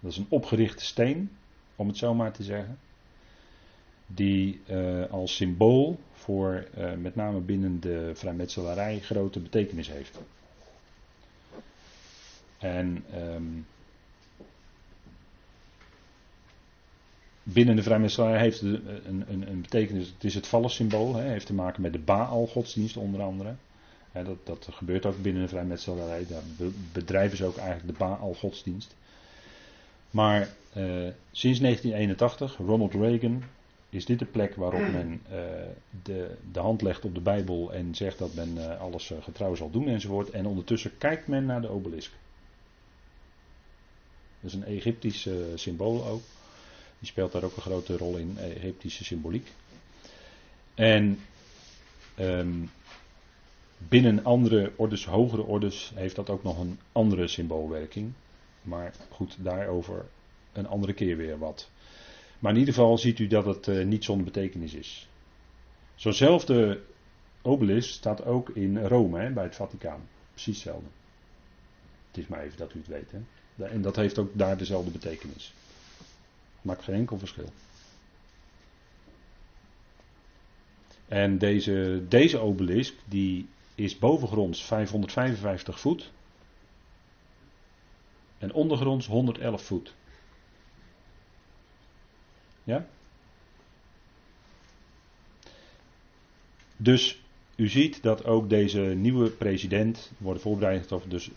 Dat is een opgerichte steen, om het zo maar te zeggen. Die uh, als symbool voor uh, met name binnen de vrijmetselarij grote betekenis heeft. En um, binnen de vrijmetselarij heeft het een, een, een, betekenis, het is het vallensymbool, hè, heeft te maken met de Baal-godsdienst onder andere. dat, dat gebeurt ook binnen de vrijmetselarij, daar bedrijven ze ook eigenlijk de Baal-godsdienst. Maar uh, sinds 1981, Ronald Reagan, is dit de plek waarop men uh, de, de, hand legt op de Bijbel en zegt dat men uh, alles getrouw zal doen enzovoort. En ondertussen kijkt men naar de obelisk. Dat is een Egyptisch symbool ook. Die speelt daar ook een grote rol in, Egyptische symboliek. En um, binnen andere ordes, hogere ordes, heeft dat ook nog een andere symboolwerking. Maar goed, daarover een andere keer weer wat. Maar in ieder geval ziet u dat het uh, niet zonder betekenis is. Zo'nzelfde obelisk staat ook in Rome, hè, bij het Vaticaan. Precies hetzelfde. Het is maar even dat u het weet. Hè. En dat heeft ook daar dezelfde betekenis. Maakt geen enkel verschil. En deze, deze obelisk die is bovengronds 555 voet. En ondergronds 111 voet. Ja? Dus u ziet dat ook deze nieuwe president, wordt voorbereid dus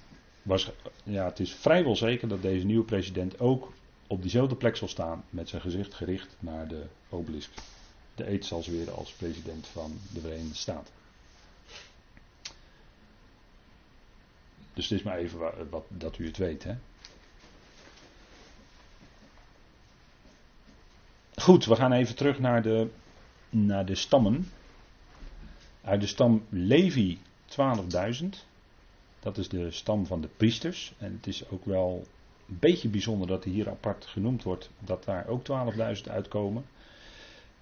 was, ja, het is vrijwel zeker dat deze nieuwe president ook op diezelfde plek zal staan met zijn gezicht gericht naar de obelisk. De eet zal zweren als president van de Verenigde Staten. Dus het is maar even wat, wat dat u het weet. Hè? Goed, we gaan even terug naar de, naar de stammen. Uit de stam Levi 12.000. Dat is de stam van de priesters. En het is ook wel een beetje bijzonder dat hij hier apart genoemd wordt. Dat daar ook 12.000 uitkomen.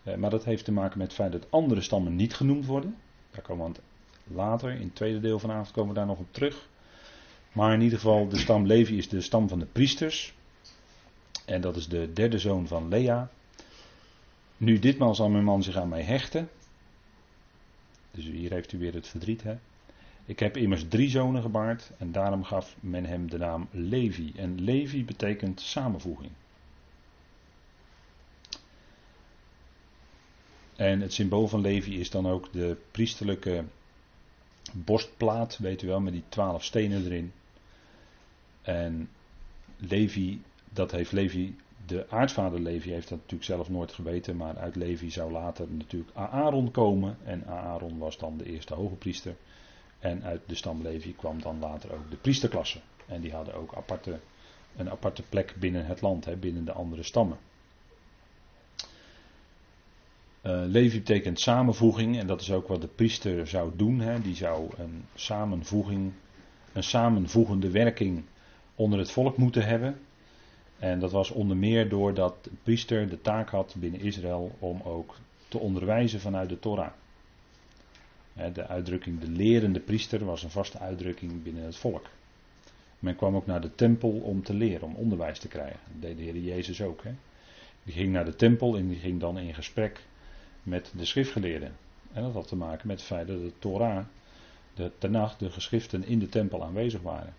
Eh, maar dat heeft te maken met het feit dat andere stammen niet genoemd worden. Daar komen we later, in het tweede deel vanavond, komen we daar nog op terug. Maar in ieder geval, de stam Levi is de stam van de priesters. En dat is de derde zoon van Lea. Nu ditmaal zal mijn man zich aan mij hechten. Dus hier heeft u weer het verdriet, hè. Ik heb immers drie zonen gebaard en daarom gaf men hem de naam Levi. En Levi betekent samenvoeging. En het symbool van Levi is dan ook de priesterlijke borstplaat, weet u wel, met die twaalf stenen erin. En Levi, dat heeft Levi de aardvader Levi heeft dat natuurlijk zelf nooit geweten, maar uit Levi zou later natuurlijk Aaron komen. En Aaron was dan de eerste hoge priester. En uit de stam Levi kwam dan later ook de priesterklasse. En die hadden ook aparte, een aparte plek binnen het land, hè, binnen de andere stammen. Uh, Levi betekent samenvoeging en dat is ook wat de priester zou doen. Hè. Die zou een samenvoeging, een samenvoegende werking onder het volk moeten hebben. En dat was onder meer doordat de priester de taak had binnen Israël om ook te onderwijzen vanuit de Torah. De uitdrukking de lerende priester was een vaste uitdrukking binnen het volk. Men kwam ook naar de tempel om te leren, om onderwijs te krijgen. Dat deed de Heer Jezus ook. Hè? Die ging naar de tempel en die ging dan in gesprek met de schriftgeleerden. En dat had te maken met het feit dat de Torah, de Tanach, de geschriften in de tempel aanwezig waren.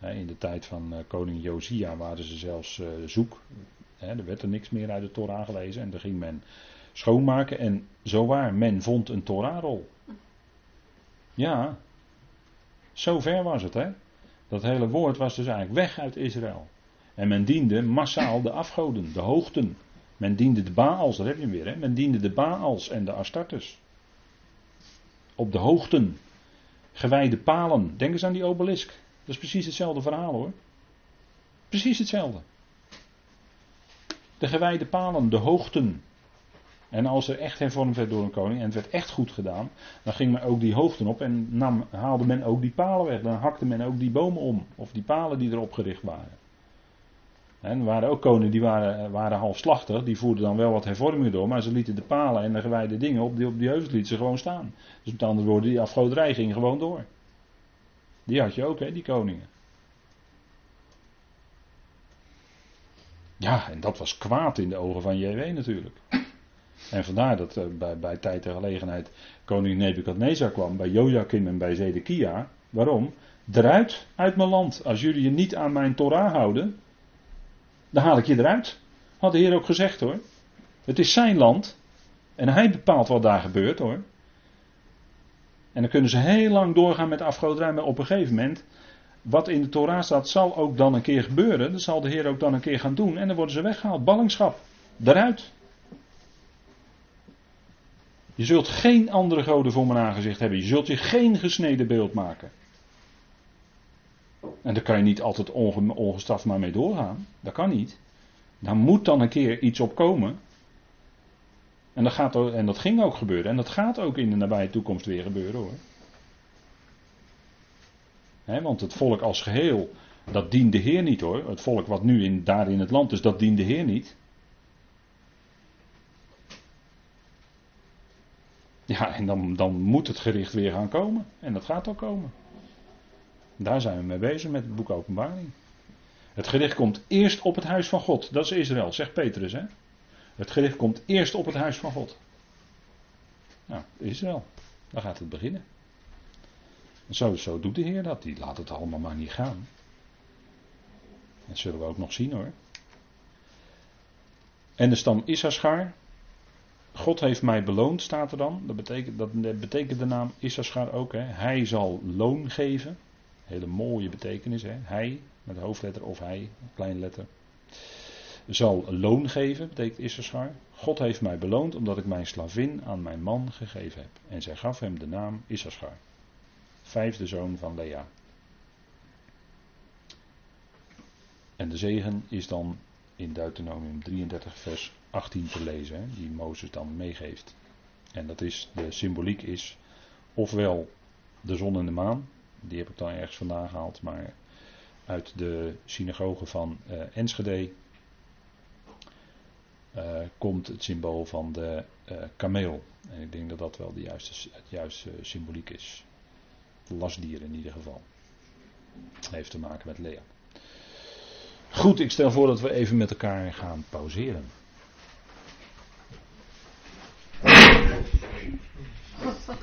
In de tijd van eh, koning Josia waren ze zelfs eh, zoek. Er werd er niks meer uit de Torah gelezen en dan ging men schoonmaken. En zo waar, men vond een Torahrol. Ja, zo ver was het hè. Dat hele woord was dus eigenlijk weg uit Israël. En men diende massaal de afgoden, de hoogten. Men diende de Baals, daar heb je hem weer hè. Men diende de Baals en de Astartes. Op de hoogten. Gewijde palen. Denk eens aan die obelisk. Dat is precies hetzelfde verhaal hoor. Precies hetzelfde. De gewijde palen, de hoogten. En als er echt hervormd werd door een koning en het werd echt goed gedaan, dan ging men ook die hoogten op en nam, haalde men ook die palen weg. Dan hakte men ook die bomen om, of die palen die erop gericht waren. En er waren ook koningen die waren, waren halfslachtig, die voerden dan wel wat hervormingen door, maar ze lieten de palen en de gewijde dingen op die, op die heuvels lieten ze gewoon staan. Dus met andere woorden, die afgoderij ging gewoon door. Die had je ook, hè, die koningen. Ja, en dat was kwaad in de ogen van JW natuurlijk. En vandaar dat uh, bij, bij tijd en gelegenheid koning Nebukadnezar kwam, bij Joachim en bij Zedekia. Waarom? Eruit uit mijn land. Als jullie je niet aan mijn Torah houden, dan haal ik je eruit. Had de Heer ook gezegd hoor. Het is zijn land. En hij bepaalt wat daar gebeurt hoor. En dan kunnen ze heel lang doorgaan met afgoderij, maar op een gegeven moment, wat in de Torah staat, zal ook dan een keer gebeuren. Dat zal de Heer ook dan een keer gaan doen. En dan worden ze weggehaald. Ballingschap. Daaruit. Je zult geen andere goden voor mijn aangezicht hebben. Je zult je geen gesneden beeld maken. En daar kan je niet altijd ongestraft maar mee doorgaan. Dat kan niet. Daar moet dan een keer iets op komen. En dat, gaat, en dat ging ook gebeuren. En dat gaat ook in de nabije toekomst weer gebeuren hoor. want het volk als geheel, dat dient de Heer niet hoor. Het volk wat nu in, daar in het land is, dat dient de Heer niet. Ja, en dan, dan moet het gericht weer gaan komen. En dat gaat ook komen. Daar zijn we mee bezig met het boek Openbaring. Het gericht komt eerst op het huis van God. Dat is Israël, zegt Petrus. Hè? Het gericht komt eerst op het huis van God. Nou, Israël. Daar gaat het beginnen. Zo, zo doet de Heer dat. Die laat het allemaal maar niet gaan. Dat zullen we ook nog zien hoor. En de stam Issachar. God heeft mij beloond, staat er dan. Dat betekent, dat betekent de naam Issachar ook. Hè. Hij zal loon geven. Hele mooie betekenis. Hè? Hij, met hoofdletter of hij, kleine letter. Zal loon geven, betekent Issachar. God heeft mij beloond omdat ik mijn slavin aan mijn man gegeven heb. En zij gaf hem de naam Issachar. Vijfde zoon van Lea. En de zegen is dan in Deuteronomium 33 vers 18 te lezen, hè, die Mozes dan meegeeft. En dat is, de symboliek is ofwel de zon en de maan, die heb ik dan ergens vandaan gehaald, maar uit de synagoge van uh, Enschede uh, komt het symbool van de uh, kameel. En ik denk dat dat wel de juiste, het juiste symboliek is. Lastdier in ieder geval. Heeft te maken met Lea. Goed, ik stel voor dat we even met elkaar gaan pauzeren.